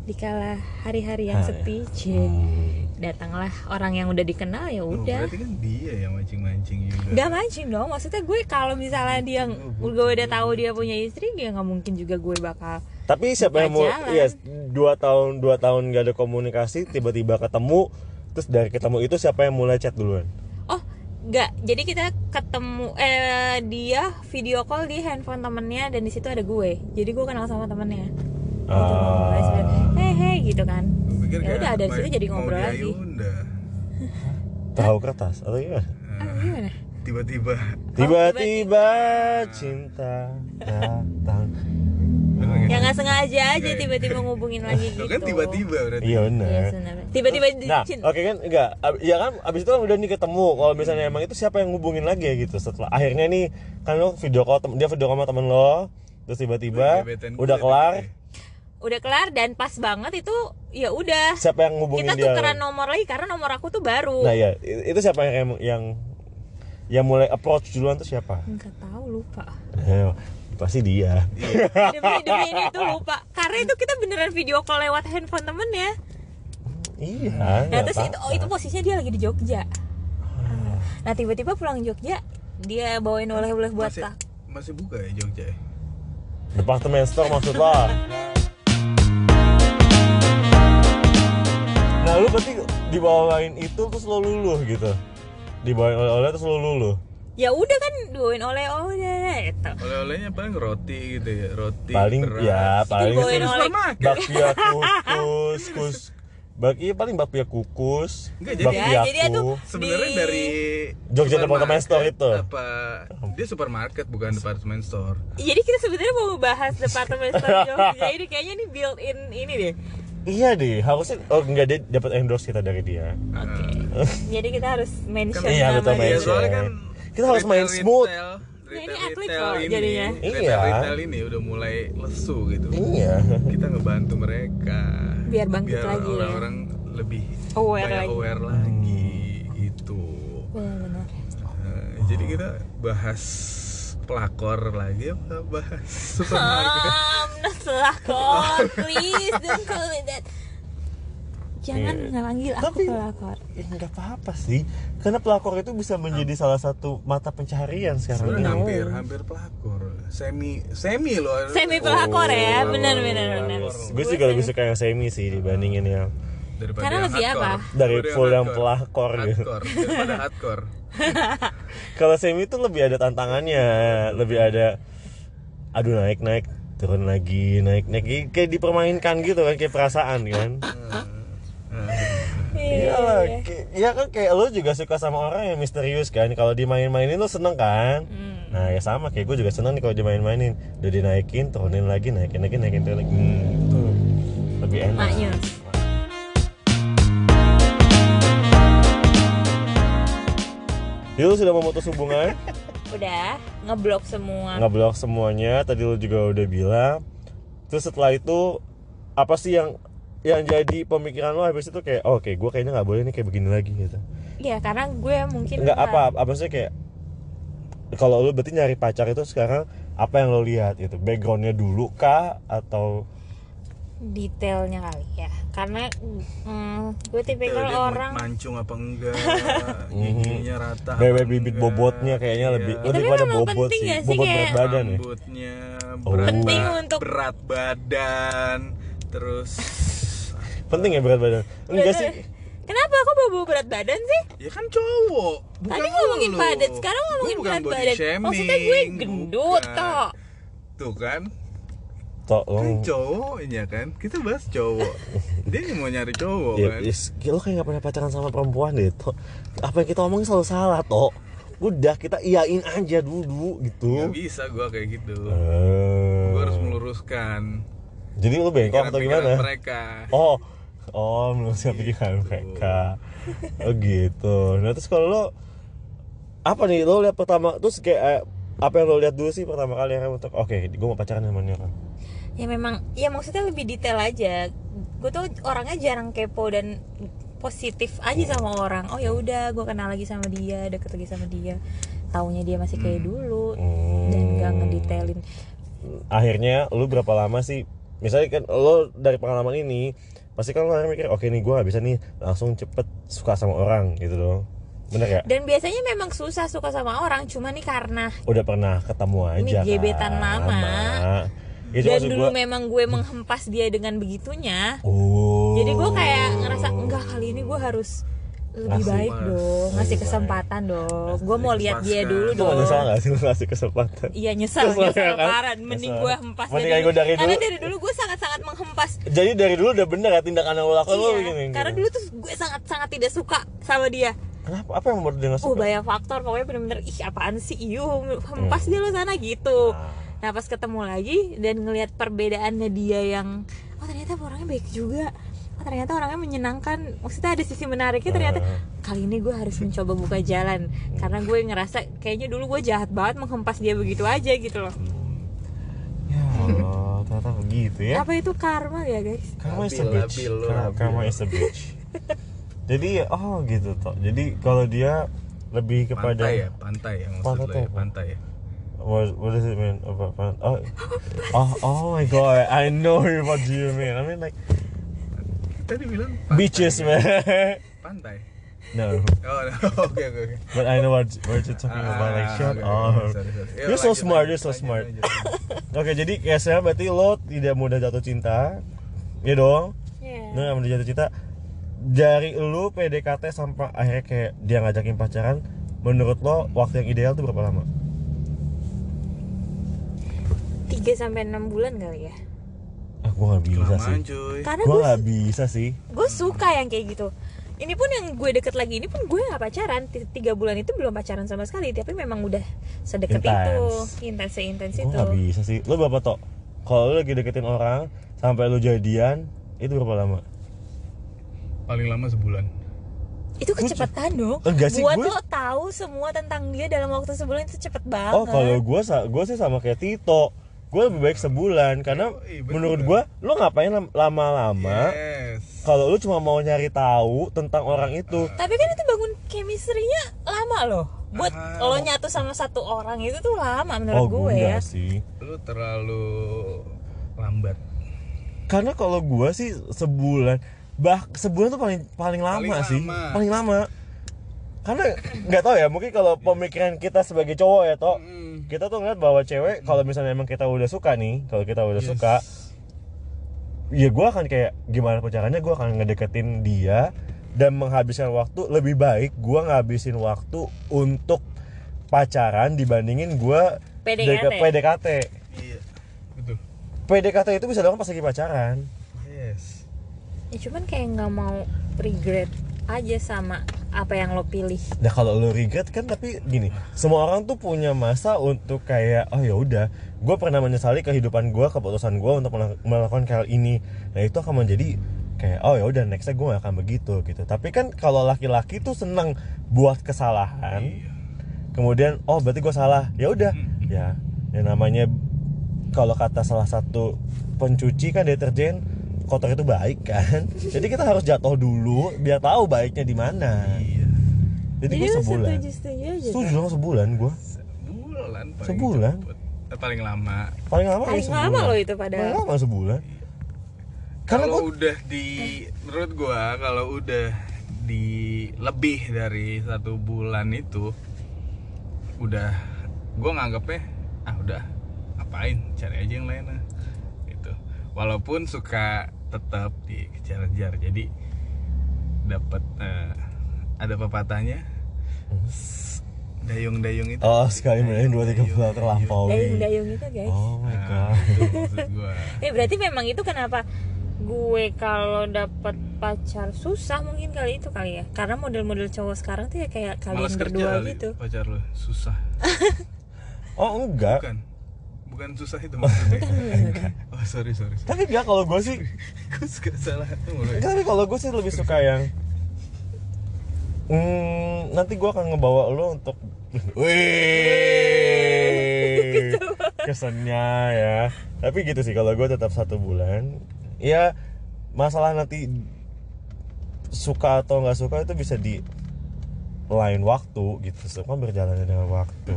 di kala hari-hari yang sepi cie Hmm. datanglah orang yang udah dikenal ya Oh, udah berarti kan dia yang mancing-mancing juga Gak mancing dong, maksudnya gue kalau misalnya dia gue udah tahu dia punya istri, ya nggak mungkin juga gue bakal Tapi siapa yang mau iya dua tahun dua tahun gak ada komunikasi tiba-tiba ketemu terus dari ketemu itu siapa yang mulai chat duluan? Oh, nggak. Jadi kita ketemu eh dia video call di handphone temennya dan di situ ada gue. Jadi gue kenal sama temennya. Gitu, ngobrol, Hei hei gitu kan. Ya udah dari mau- situ jadi ngobrol lagi. Tahu kertas atau gimana? Gimana? tiba-tiba Tiba-tiba cinta datang. Ya nggak sengaja aja Iya, iya. tiba-tiba ngubungin lagi Tuh gitu. kan tiba-tiba berarti Iya Iya benar. Tiba-tiba Nah, oke kan enggak. Ya kan abis itu kan udah nih ketemu. Kalau misalnya emang itu siapa yang ngubungin lagi ya gitu. Setelah akhirnya nih kan lo video call dia video call sama temen lo. Terus tiba-tiba udah kelar. Udah kelar dan pas banget itu ya udah Siapa yang ngubungin kita dia? tukeran nomor lagi karena nomor aku tuh baru Nah ya itu siapa yang yang yang mulai approach duluan tuh siapa? nggak tahu lupa Eh, pasti dia. demi demi ini tuh lupa karena itu kita beneran video call lewat handphone temen ya Iya. nah terus itu oh itu posisinya dia lagi di Jogja nah tiba-tiba pulang Jogja dia bawain oleh-oleh buat masih tak masih buka ya Jogja ya? Departemen store maksud lo. Nah lu berarti dibawain itu terus lo luluh gitu. Dibawain oleh-oleh terus lo luluh. ya udah kan bawain oleh-oleh itu oleh-olehnya paling roti gitu ya roti Paling beras. ya paling Di oleh bakpia kukus kus baki paling bakpia kukus Enggak, jadi- Ya, jadi itu sebenarnya di- dari Jogja Department Store itu. apa dia supermarket bukan department store jadi kita sebenarnya mau bahas departemen store Jogja ini kayaknya ini built in ini deh Iya deh, harusnya oh enggak dia dapat endorse kita dari dia. oke jadi kita harus mention Iya, betul, dia. Iya, mention. kan Kita harus main retail- smooth. retail- Nah, ini retail- atlet retail kok ini, jadinya. Iya. retail- retail ini udah mulai lesu gitu Iya. kita ngebantu mereka Biar bangkit biar lagi ya. orang-orang lebih Aware lagi. aware lagi itu benar-benar Nah, jadi kita bahas pelakor lagi apa bahas supermarket Um, not pelakor, please don't call me that. Jangan Iya. ngelanggil aku Tapi- pelakor. Ya enggak apa-apa sih. Karena pelakor itu bisa menjadi salah satu mata pencaharian sekarang sebenarnya ini. hampir hampir pelakor semi semi loh Semi pelakor ya, Oh. benar benar benar. Gue sih lebih suka yang semi sih dibandingin yang daripada Karena lebih apa? Dari Daripada full yang pelakor gitu. daripada hardcore Kalau semi itu lebih ada tantangannya, lebih ada aduh naik naik turun lagi naik naik kayak dipermainkan gitu kan kayak perasaan kan. Iya lah, kayak- ya kan kayak lo juga suka sama orang yang misterius kan. Kalau dimain-mainin lo seneng kan. Nah ya sama kayak gue juga seneng nih kalau dimain-mainin. Udah dinaikin, turunin lagi, naikin lagi, naikin turunin lagi. Hmm, lebih enak. Maknya. Jadi lo sudah memutus hubungan, Udah ngeblok semua. ngeblok semuanya. Tadi lo juga udah bilang. Terus setelah itu apa sih yang yang jadi pemikiran lo habis itu kayak oh, oke gue kayaknya nggak boleh nih kayak begini lagi gitu. Iya, karena gue mungkin nggak apa apa sih kayak kalau lu berarti nyari pacar itu sekarang apa yang lo lihat gitu backgroundnya dulu kah atau detailnya kali ya. Karena mm, gue tipikal Dia orang mancung apa enggak giginya rata apa bebek bibit enggak. bobotnya kayaknya Iya. lebih lebih pada memang bobot penting sih sih bobot berat badan ya rambutnya Oh. berat, Penting ba- untuk- berat badan terus penting ya berat badan enggak sih Kenapa aku bawa bawa berat badan sih? ya kan cowok bukan Tadi ngomongin lu. badan, sekarang ngomongin berat body badan. shaming, Maksudnya gue gendut bukan. kok. tuh kan toh kan lo cowoknya kan? Kita bahas cowok. Dia yang mau nyari cowok ya, kan? is, lo kayak gak pernah pacaran sama perempuan deh toh. Apa yang kita omongin selalu salah toh. Udah kita iyain aja dulu gitu. Gak bisa gue kayak gitu. Eh, gue harus meluruskan. Jadi lo bengkok atau gimana? mereka. Oh, oh meluruskan pikiran mereka. Oh gitu. Nah terus kalau lo apa nih? Lo lihat pertama terus kayak eh, apa yang lo lihat dulu sih pertama kali yang untuk oke gue mau pacaran sama ini orang ya memang ya maksudnya lebih detail aja. Gue tuh orangnya jarang kepo dan positif aja sama orang. Oh ya udah gue kenal lagi sama dia deket lagi sama dia. Taunya dia masih kayak dulu dan gak Hmm. ngedetailin. Akhirnya lu berapa lama sih? Misalnya kan lo dari pengalaman ini pasti kan lo mikir oke nih gue gak bisa nih langsung cepet suka sama orang gitu dong. Bener ya dan biasanya memang susah suka sama orang cuma nih karena udah pernah ketemu Ini aja gebetan kan, lama. Itu dan dulu gua memang gue menghempas dia dengan begitunya oh jadi gue kayak ngerasa enggak kali ini gue harus lebih Ngasih. baik dong ngasih baik. kesempatan dong gue mau lihat dia dulu dong nyesal gak sih lu ngasih kesempatan Iya nyesel, Nyesel nyesel, kan? parah. Mending Nyesel. gue hempas Mending dari gue dari Karena dulu. dari dulu gue sangat-sangat menghempas jadi dari dulu udah bener ya tindakan yang lo lakukan lo Iya, begini karena gini. dulu tuh gue sangat-sangat tidak suka sama dia kenapa apa yang membuat dia gak Oh suka banyak faktor, pokoknya bener-bener Ih apaan sih, iyu hempas dia lo sana gitu Ah. Nah pas ketemu lagi dan ngelihat perbedaannya dia yang Oh ternyata orangnya baik juga Oh ternyata orangnya menyenangkan Maksudnya ada sisi menariknya ternyata. Kali ini gue harus mencoba buka jalan Karena gue ngerasa kayaknya dulu gue jahat banget menghempas dia begitu aja gitu loh ya Allah ternyata begitu ya Apa itu karma ya guys? Karma is a bitch. Karma, is a bitch. Jadi oh gitu toh. Jadi kalau dia lebih kepada pantai ya pantai ya maksud Pantai lo ya pantai ya what, what does it mean? Apa, apa, oh, oh, oh my god, I know what do you mean. I mean like tadi bilang pantai. beaches man. pantai no, oh no. oke oke but I know what what you're talking about. Like Ah, shut oke, up. oke, sorry, sorry. You're so lanjut, smart, lanjut, you're so lanjut, smart. Oke, jadi kayak saya berarti lo tidak mudah jatuh cinta, ya dong? Iya. Lo nggak mudah jatuh cinta. Dari lu PDKT sampai akhirnya kayak dia ngajakin pacaran, menurut lo waktu yang ideal tuh berapa lama? 3 sampai 6 bulan kali ya Ah, gua nggak bisa Kelamaan, sih. cuy Karena Gua gue nggak bisa sih. gue suka yang kayak gitu ini pun yang gue deket lagi ini pun gue gak pacaran tiga bulan itu belum pacaran sama sekali tapi memang udah sedekat itu Intens. intens seintens itu nggak bisa sih. Lo berapa tok? Kalau lo lagi deketin orang sampai lo jadian, itu berapa lama? paling lama sebulan itu kecepatan dong Enggak sih, buat gue- lo tahu semua tentang dia dalam waktu sebulan itu cepet banget Oh, kalau gua sa- gua sih sama kayak Tito. Gue lebih baik sebulan karena bener. menurut gua lo ngapain lam- lama-lama yes kalau lu cuma mau nyari tahu tentang orang itu. tapi kan itu bangun chemistry-nya lama loh buat Ah. lo nyatu sama satu orang itu tuh lama menurut Oh, gue ya enggak sih. lu terlalu lambat Karena kalau gua sih sebulan bah sebulan tuh paling paling lama, Paling sih. lama. Paling lama. Karena nggak tahu ya, mungkin kalau pemikiran kita sebagai cowok ya, toh Mm. kita tuh ngeliat bahwa cewek kalau misalnya emang kita udah suka nih, kalau kita udah Yes. suka ya gue akan kayak gimana pun caranya gue akan ngedeketin dia dan menghabiskan waktu lebih baik gue ngabisin waktu untuk pacaran dibandingin gue PDKT. PDKT iya betul PDKT itu bisa doang pas lagi pacaran yes ya cuman kayak nggak mau regret aja sama apa yang lo pilih. Nah kalau lo regret kan tapi gini, semua orang tuh punya masa untuk kayak oh ya udah, gue pernah menyesali kehidupan gue, keputusan gue untuk mela- melakukan hal ini. Nah itu akan menjadi kayak oh ya udah nextnya gue gak akan begitu gitu. Tapi kan kalau laki-laki tuh senang buat kesalahan, iya. kemudian oh berarti gue salah, ya udah, ya yang namanya kalau kata salah satu pencuci kan deterjen kotor itu baik kan. Jadi kita harus jatuh dulu biar tahu baiknya di mana. iya Jadi, jadi gue lo sebulan. setuju setuju aja sebulan gue. sebulan paling Sebulan? cepet. Eh, paling lama Paling lama paling ya lama sebulan. lo itu Paling padahal lama sebulan. Karena kalau gue udah di menurut gua kalau udah di lebih dari satu bulan itu udah gua nganggapnya ah udah ngapain cari aja yang lain lah gitu walaupun suka tetap dikejar-kejar jadi dapat eh, ada pepatahnya. S- dayung-dayung itu. Oh sekali main dua tiga bulan terlampaui. dayung-dayung itu guys. Oh my Nah, god. gua. Eh berarti memang itu kenapa gue kalau dapet pacar susah mungkin kali itu kali ya? Karena model-model cowok sekarang tuh ya kayak kalian Males kerja berdua kali gitu. pacar lu susah. Oh enggak. bukan bukan susah itu maksudnya oh sorry sorry, sorry. Tapi enggak kalau gue sih. gue suka salah Enggak, tapi kalau gue sih lebih suka yang. Hmm, nanti gue akan ngebawa lo untuk. Wih. kesannya ya tapi gitu sih kalau gue tetap satu bulan ya masalah nanti suka atau nggak suka itu bisa di lain waktu gitu semua berjalan dengan waktu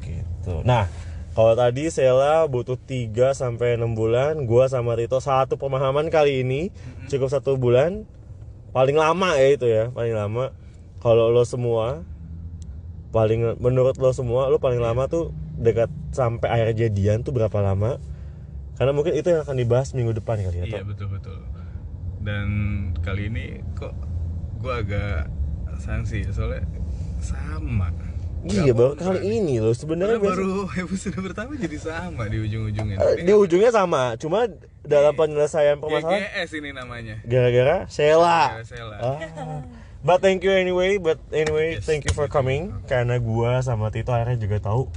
gitu nah kalau tadi Sela butuh 3 sampai 6 bulan gua sama Tito satu pemahaman kali ini cukup satu bulan paling lama ya itu ya paling lama kalau lo semua paling menurut lo semua lo paling lama tuh dekat sampai akhir jadian tuh berapa lama karena mungkin itu yang akan dibahas minggu depan kali ya Iya betul betul. Dan kali ini kok gue agak sanksi soalnya sama. Iya baru kali ini loh sebenarnya biasa- baru episode pertama jadi sama di ujung-ujungnya. Tapi di ujungnya sama cuma dalam penyelesaian permasalahan GGS ini namanya. gara-gara. Gara-gara Sheila. Ah. But thank you anyway, but anyway Yes, thank you for coming karena gua sama Tito akhirnya juga tahu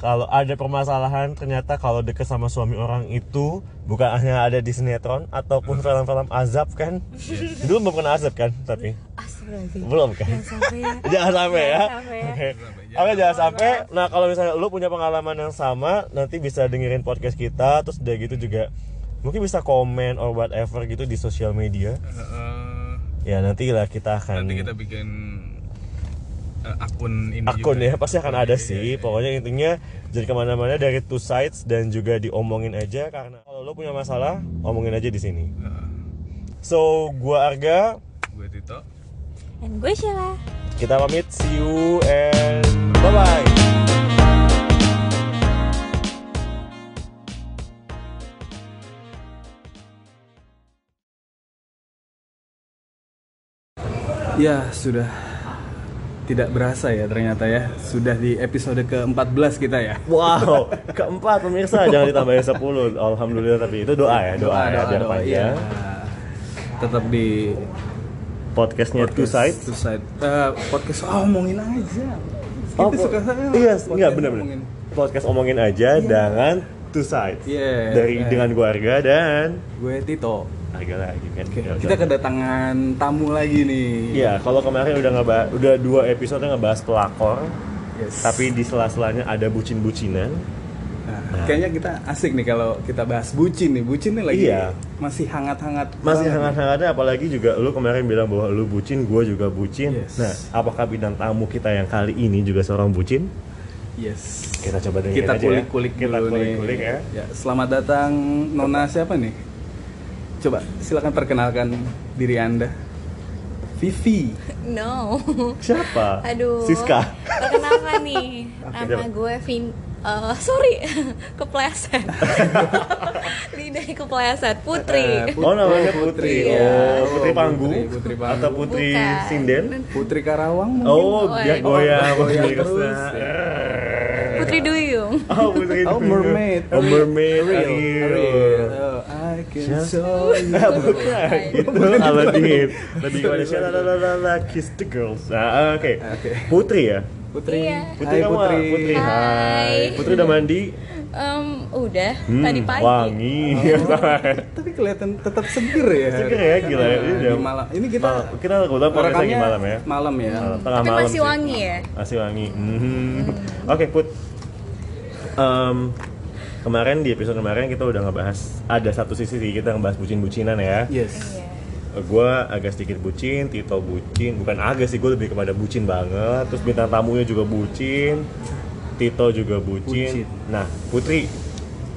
kalau ada permasalahan ternyata kalau deket sama suami orang itu bukan hanya ada di sinetron ataupun film-film azab kan. Dulu belum pernah azab kan tapi belum kan. Jangan sampai ya Jangan sampai ya. Ya. Oke. Jangan sampai. Nah, kalau misalnya lu punya pengalaman yang sama, nanti bisa dengerin podcast kita terus udah gitu juga mungkin bisa komen or whatever gitu di sosial media. Eh, Ya, nanti lah kita akan nanti kita bikin akun ini akun juga. ya pasti akan ada Iya, sih. iya, iya. Pokoknya intinya jadi ke mana-mana dari two sides dan juga diomongin aja karena kalau lo punya masalah, omongin aja di sini. Eh, So, gua Arga, gue Tito. And gue Sheila kita pamit, see you and bye bye. Ya sudah tidak berasa ya ternyata ya sudah di episode ke-14 kita ya. Wow, keempat pemirsa jangan ditambahin 10 Alhamdulillah tapi itu doa ya, doa, ya biar panjang. iya. Tetap di Podcastnya Two Sides. Two Side. Eh, podcast oh, omongin aja. Oh, Itu suka saya. Iya, podcast enggak benar-benar. omongin. Podcast omongin aja dengan Two Sides. Iya. Dari Eh. dengan keluarga dan Gue Tito. Harga lagi kan. Oke, Ya, kita kedatangan tamu lagi nih. Iya, kalau kemarin udah ngebahas udah dua episode ngebahas pelakor, Yes. tapi di sela-selanya ada bucin-bucinan. Nah, kayaknya kita asik nih kalau kita bahas bucin nih. Bucin nih lagi Iya. masih hangat-hangat. Masih hangat-hangatnya apalagi juga lu kemarin bilang bahwa lu bucin, gua juga bucin. Yes. Nah, apakah bintang tamu kita yang kali ini juga seorang bucin? Yes. Kita coba dengerin Kita aja ya. kulik-kulik Kita dulu kulik-kulik nih. ya. ya. Selamat datang Nona siapa nih? Coba silakan perkenalkan diri Anda. Vivi. No Siapa? Aduh Siska. Perkenalkan nih Oke, Nama gue Vin eh, Sorry Kepleset Lidahnya kepleset Putri Eh, Oh namanya Putri. Iya. Oh, Putri Panggung Putri, Putri Panggung. atau Putri Bukan. Sinden? Putri Karawang mungkin? Oh, Oh, dia iya. goyang, Oh, goyang terus. Putri Duyung Oh, Putri Oh, mermaid. Oh, mermaid. Ariel. Ariel. Oh, can show you. Bukan lebih kepada siapa la la la la kiss the girls nah oke Oke. Putri ya Putri. Iya. Putri Hai kamu Putri. Putri hai Hai. Putri udah mandi Em, Udah Hmm, Tadi pagi wangi Tapi kelihatan tetap seger ya. Seger ya, gila ya. Ini di malam. Ini kita Malam. kita kebetulan podcast lagi malam ya Malam ya. Malam, tengah Tapi malam masih sih. wangi ya masih wangi Mhm. oke Put Em, kemarin di episode kemarin kita udah ngebahas ada satu sisi sih kita ngebahas bucin-bucinan ya Yes. Iya gue agak sedikit bucin, Tito bucin, bukan agak sih gue lebih kepada bucin banget. Terus bintang tamunya juga bucin, Tito juga bucin. Bucin. Nah Putri,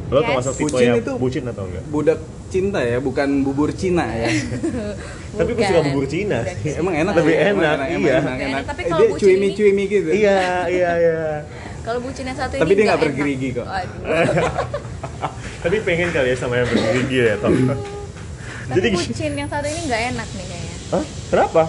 lo Yes. termasuk tipe Bucin yang itu- bucin atau enggak? Budak cinta ya, bukan bubur Cina ya. Tapi gue suka bubur Cina sih. Emang enak. Lebih ya? enak, emang iya. enak, Lebih enak. enak, tapi kalau dia bucin cuimi ini- cuimi gitu. iya, iya, iya. Kalau bucin yang satu Tapi ini dia nggak bergerigi kok. Tapi pengen kali ya sama yang bergigi ya, Tom. Tapi Jadi, bucin yang satu ini nggak enak nih kayaknya Hah? Kenapa?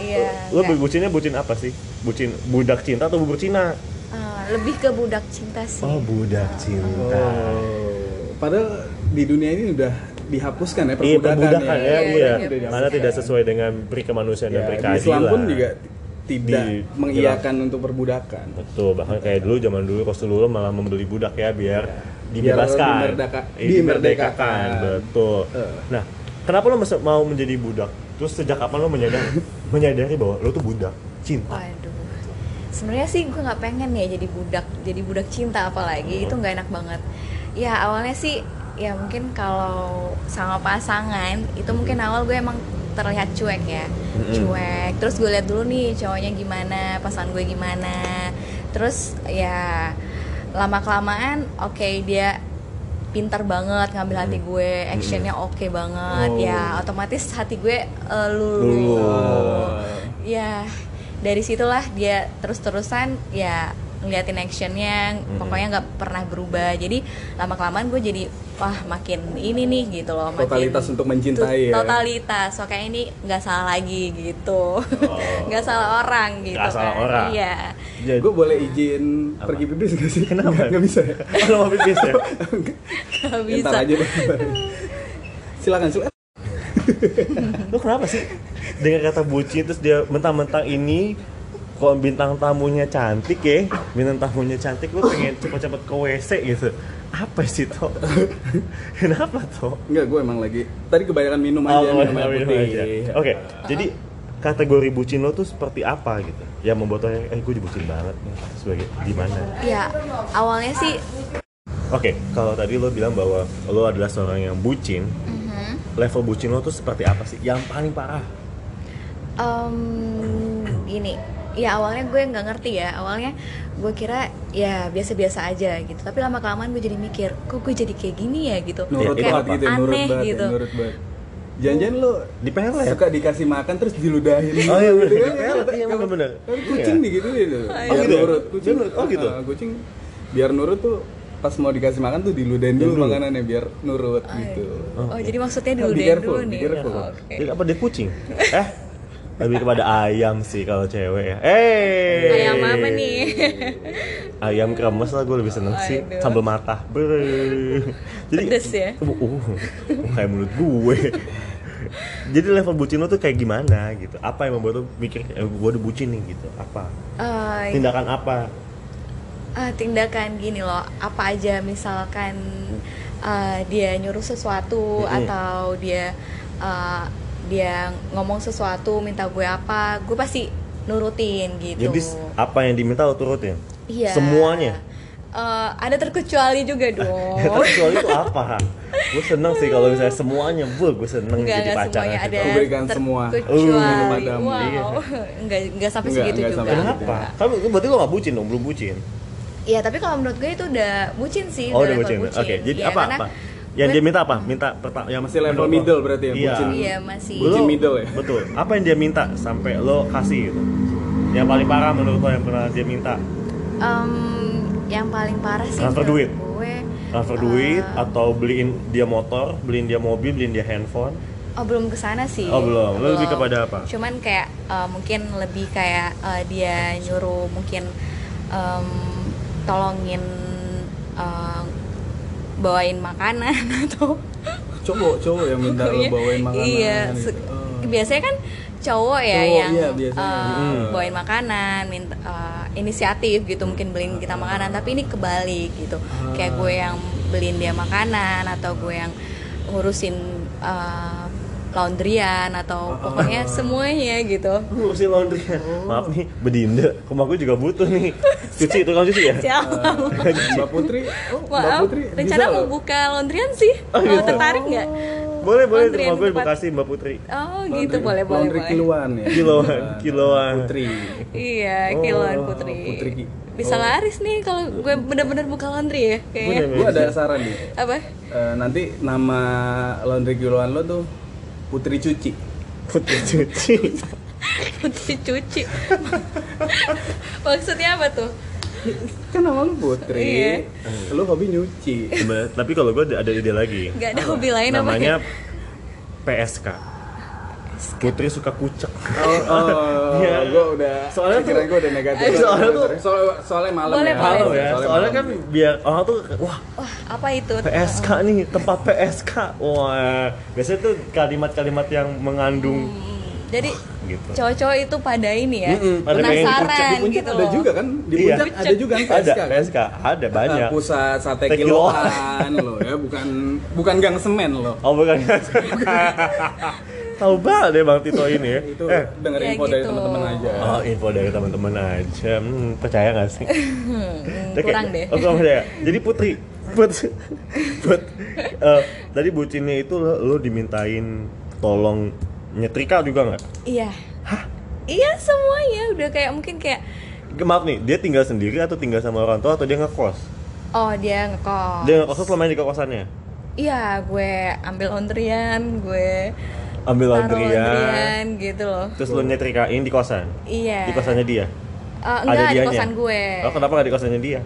Iya Lo bucinnya bucin apa sih? Bucin budak cinta atau bubur Cina? Ah, Lebih ke budak cinta sih Oh, budak cinta. Oh. Padahal di dunia ini udah dihapuskan ya Iya perbudakan perbudakan ya, Iya, iya. iya, Karena dihapuskan. tidak sesuai dengan peri kemanusiaan dan Ya, di Islam keadilan. pun juga tidak Di- mengiyakan untuk perbudakan. Betul, bahkan kayak dulu zaman dulu Rasulullah malah membeli budak ya biar Biar dibebaskan, dimerdeka- Eh, dimerdekakan. betul. Eh. Nah, kenapa lo mau menjadi budak? Terus sejak kapan lo menyadari menyadari bahwa lo tuh budak cinta? Waduh sebenarnya sih gue nggak pengen ya jadi budak jadi budak cinta apalagi itu nggak enak banget ya awalnya sih ya mungkin kalau sama pasangan itu mungkin awal gue emang terlihat cuek ya. Cuek. Terus gue lihat dulu nih cowoknya gimana pasangan gue gimana. Terus ya lama kelamaan oke dia pintar banget ngambil hati gue actionnya oke banget. Oh. ya otomatis hati gue eh, Luluh. luluh. Ya dari situlah dia terus-terusan ya ngeliatin actionnya pokoknya nggak pernah berubah jadi lama kelamaan gue jadi wah makin ini nih gitu loh makin Totalitas untuk mencintai ya. totalitas so kayak ini nggak salah lagi gitu nggak salah orang gitu Oh. Nggak salah kan. orang. iya Jadi, Gue boleh izin Apa? pergi pipis gak sih? Kenapa? Nggak, nggak bisa ya? oh, lo mau pipis ya? nggak bisa Ntar aja deh. silakan silakan. Lo kenapa sih? Dengan kata bucin terus dia mentang-mentang ini kok bintang tamunya cantik ya bintang tamunya cantik lo pengen cepet-cepet ke WC gitu apa sih toh kenapa toh Enggak, gue emang lagi tadi kebanyakan minum aja, Oh, minum minum putih. aja. Oke, jadi kategori bucin lo tuh seperti apa gitu? Yang membuat lo, eh gue bucin banget nih. Sebagai gimana? ya awalnya sih Oke, kalau tadi lo bilang bahwa lo adalah seorang yang bucin, mhm, level bucin lo tuh seperti apa sih? Yang paling parah? em, gini ya awalnya gue nggak ngerti ya awalnya gue kira ya biasa-biasa aja gitu tapi lama kelamaan gue jadi mikir kok gue jadi kayak gini ya gitu Nurut Iya, kayak banget gitu, ya, nurut aneh banget, gitu ya, nurut banget. Jangan-jangan lo Di pelet? suka dikasih makan terus diludahin. Oh iya bener, Gitu di kan? pelet, iya bener-bener. Kan kucing Iya. digituin tuh. Oh, Biar gitu ya? nurut. Kucing, nurut. Oh, gitu? ah, kucing biar nurut tuh pas mau dikasih makan tuh diludahin dulu Dulu. makanannya biar nurut gitu. oh Oke. jadi maksudnya diludahin dulu be nih careful. oke Dia apa dia kucing? eh, lebih kepada ayam sih kalau cewek ya. Eh, ayam apa nih Ayam kremes lah gue lebih seneng sih Aduh. sambal mata. Ber. Jadi Pedes ya? Uh, uh, kayak menurut gue. Jadi level bucin lo tuh kayak gimana gitu? Apa yang membuat lo mikir eh, gue udah bucin nih gitu? Apa? Eh, Tindakan apa? eh, tindakan gini loh apa aja misalkan eh, dia nyuruh sesuatu Mm-mm. atau dia eh, dia ngomong sesuatu minta gue apa gue pasti nurutin gitu Jadi apa yang diminta lo turutin? iya Semuanya. Eh, ada terkecuali juga dong Ya, soal itu apa? gue seneng sih kalau misalnya semuanya, gue gue seneng Enggak, jadi enggak pacaran semuanya gitu. ada berikan semua. terkecuali Uh, wow Iya. enggak enggak sampai Enggak, segitu enggak juga sampai Kenapa? Kan berarti lo gak bucin dong, belum bucin. Iya tapi kalau menurut gue itu udah bucin sih Oh, udah bucin. Oke, jadi Iya, apa karena apa? Yang dia minta apa? Minta pertama yang Masih level middle berarti ya, Iya. bucin. Iya masih Bucin middle ya? Betul. Apa yang dia minta sampai lo kasih gitu? Yang paling parah menurut lo yang pernah dia minta? Em, yang paling parah sih Transfer duit? gue Transfer eh, duit atau beliin dia motor, beliin dia mobil, beliin dia handphone? oh belum ke sana sih Oh, belum. Lo lebih kepada apa? cuman kayak eh, mungkin lebih kayak eh, dia nyuruh mungkin em, tolongin eh, bawain makanan atau Cowok, cowok yang minta lo Iya, bawain makanan. iya gitu. Oh. biasanya kan cowok ya Cowok, yang iya, biasanya. eh, Hmm. bawain makanan minta eh, inisiatif gitu mungkin beliin kita makanan tapi ini kebalik gitu kayak gue yang beliin dia makanan atau gue yang ngurusin eh, laundryan atau pokoknya semuanya gitu Ngurusin laundry Maaf nih, bedinda Rumah gue juga butuh nih Cuci, itu kan cuci ya? siapa Mbak Putri, oh, Mbak maaf Putri rencana bisa mau buka laundryan sih Oh, mau gitu. tertarik nggak Boleh, boleh, rumah yang gue di Bekasi Mbak Putri oh gitu Laundry- boleh boleh laundry boleh kiloan ya. Kiloan, kiloan. Putri. Iya, Oh, kiloan putri. Putri Ki. Bisa Oh. laris nih kalau gue bener-bener buka laundry ya kayaknya. Gue ada saran nih. Apa? Eh, nanti nama laundry kiloan lo tuh Putri Cuci. Putri cuci Putri cuci. Maksudnya apa tuh? Kan nama lo Putri. Iya. Lo hobi nyuci. Tapi kalau gue ada ide lagi Gak ada hobi lain apa Namanya ya? PSK Putri suka kucek Oh, oh Iya. gue udah. Soalnya tuh- gue udah negatif. Soalnya tuh- Soal- soalnya malam Boleh, ya. boleh. Halo ya, soalnya kan malam. biar orang tuh Wah Wah, apa itu? PSK nih, tempat PSK Wah, biasanya tuh kalimat-kalimat yang mengandung Hmm, Jadi gitu cowok-cowok itu pada ini ya, pengen penasaran Di puncak gitu ada loh. juga kan? Di Iya. puncak ada juga kan Ada PSK kan? PSK, ada banyak Ah, pusat sate kiloan lo ya, bukan bukan gang semen lo. Oh bukan tahu banget deh bang Tito ini ya. Itu eh. denger Ya info dari gitu. teman-teman aja. Oh info dari teman-teman aja. Hmm, percaya nggak sih? Hmm, Oke, kurang deh. Oh, kurang percaya. Jadi Putri, Put, Put, eh, tadi bucinnya itu lo, lo dimintain tolong nyetrika juga nggak? iya. Iya semuanya. Udah kayak mungkin kayak Maaf nih, dia tinggal sendiri atau tinggal sama orang tua atau dia ngekos? oh dia ngekos. Dia ngekos tuh selama ini di kosannya? iya gue ambil laundryan gue Ambil taruh laundryan, laundryan gitu loh terus lo nyetrikain di kosan? iya Di kosannya dia? Eh, enggak di dianya? kosan gue Oh, kenapa nggak di kosannya dia?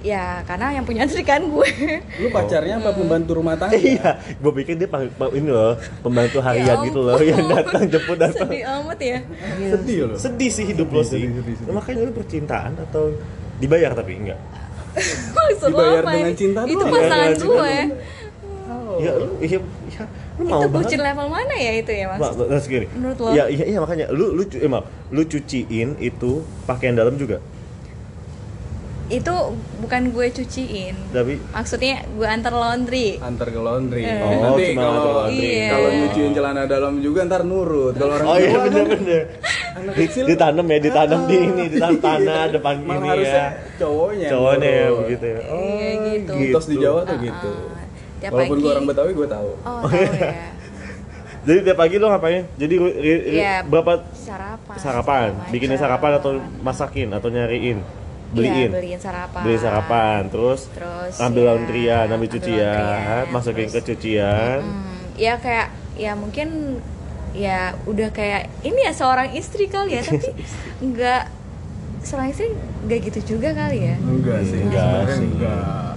ya karena yang punya kan gue lu pacarnya apa pembantu rumah tangga Iya, gue pikir dia ini loh pembantu harian Ya gitu loh yang datang jemput datang. sedih amat ya sedih loh Sedih sih hidup lo sih. Sedih, sedih, sedih. Nah, makanya lu percintaan atau dibayar tapi enggak? Maksud lo Dibayar apa dengan ini? cinta itu pasangan gue Ya lu iya, iya lu mau itu bucin level mana ya itu ya mas terus gini. Menurut lo? Ya iya, iya makanya lu lu cu- eh, maaf, lu cuciin itu pakaian dalam juga. itu bukan gue cuciin Tapi maksudnya gue antar laundry antar ke laundry Eh. Oh, nanti cuma kalau antar laundry. Iya. kalau nyuciin celana dalam juga ntar nurut kalau orang Oh iya tua kan bener-bener anak kecil Ditanam ya, ditanam di ini, ditanam tanah Iya. depan Malah harusnya ya cowoknya Cowoknya ya begitu ya Oh Iya, gitu. mitos di Jawa tuh Ah, gitu ah. Tiap walaupun pagi. gue orang Betawi gue tahu oh tahu ya Jadi tiap pagi lo ngapain? Jadi ri- ri- ri- Iya. berapa sarapan sarapan? macam. sarapan atau masakin atau nyariin? Iya, Beliin? beliin sarapan Beli sarapan, terus, Terus, ambil ya, laundryan, ambil cucian, masukin terus- ke cucian. Hmm, ya kayak ya mungkin ya udah kayak ini ya seorang istri kali ya tapi nggak seorang istri nggak gitu juga kali ya enggak sih Enggak sebenarnya sih. enggak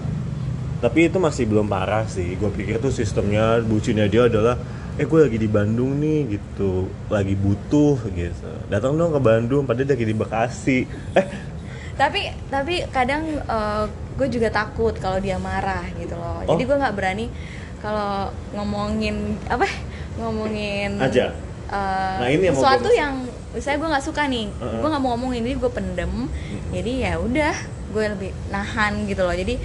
Tapi itu masih belum parah sih. Gue pikir tuh sistemnya bucinnya dia adalah eh gue lagi di Bandung nih gitu, lagi butuh gitu. Datang dong ke Bandung, padahal dia lagi di Bekasi. Eh, tapi tapi kadang gue juga takut kalau dia marah gitu loh Oh. jadi gue nggak berani kalau ngomongin apa ngomongin Aja. eh, Nah, ini yang sesuatu yang misalnya gue nggak suka nih Heeh. gue nggak mau ngomongin jadi gue pendem jadi ya udah gue lebih nahan gitu loh jadi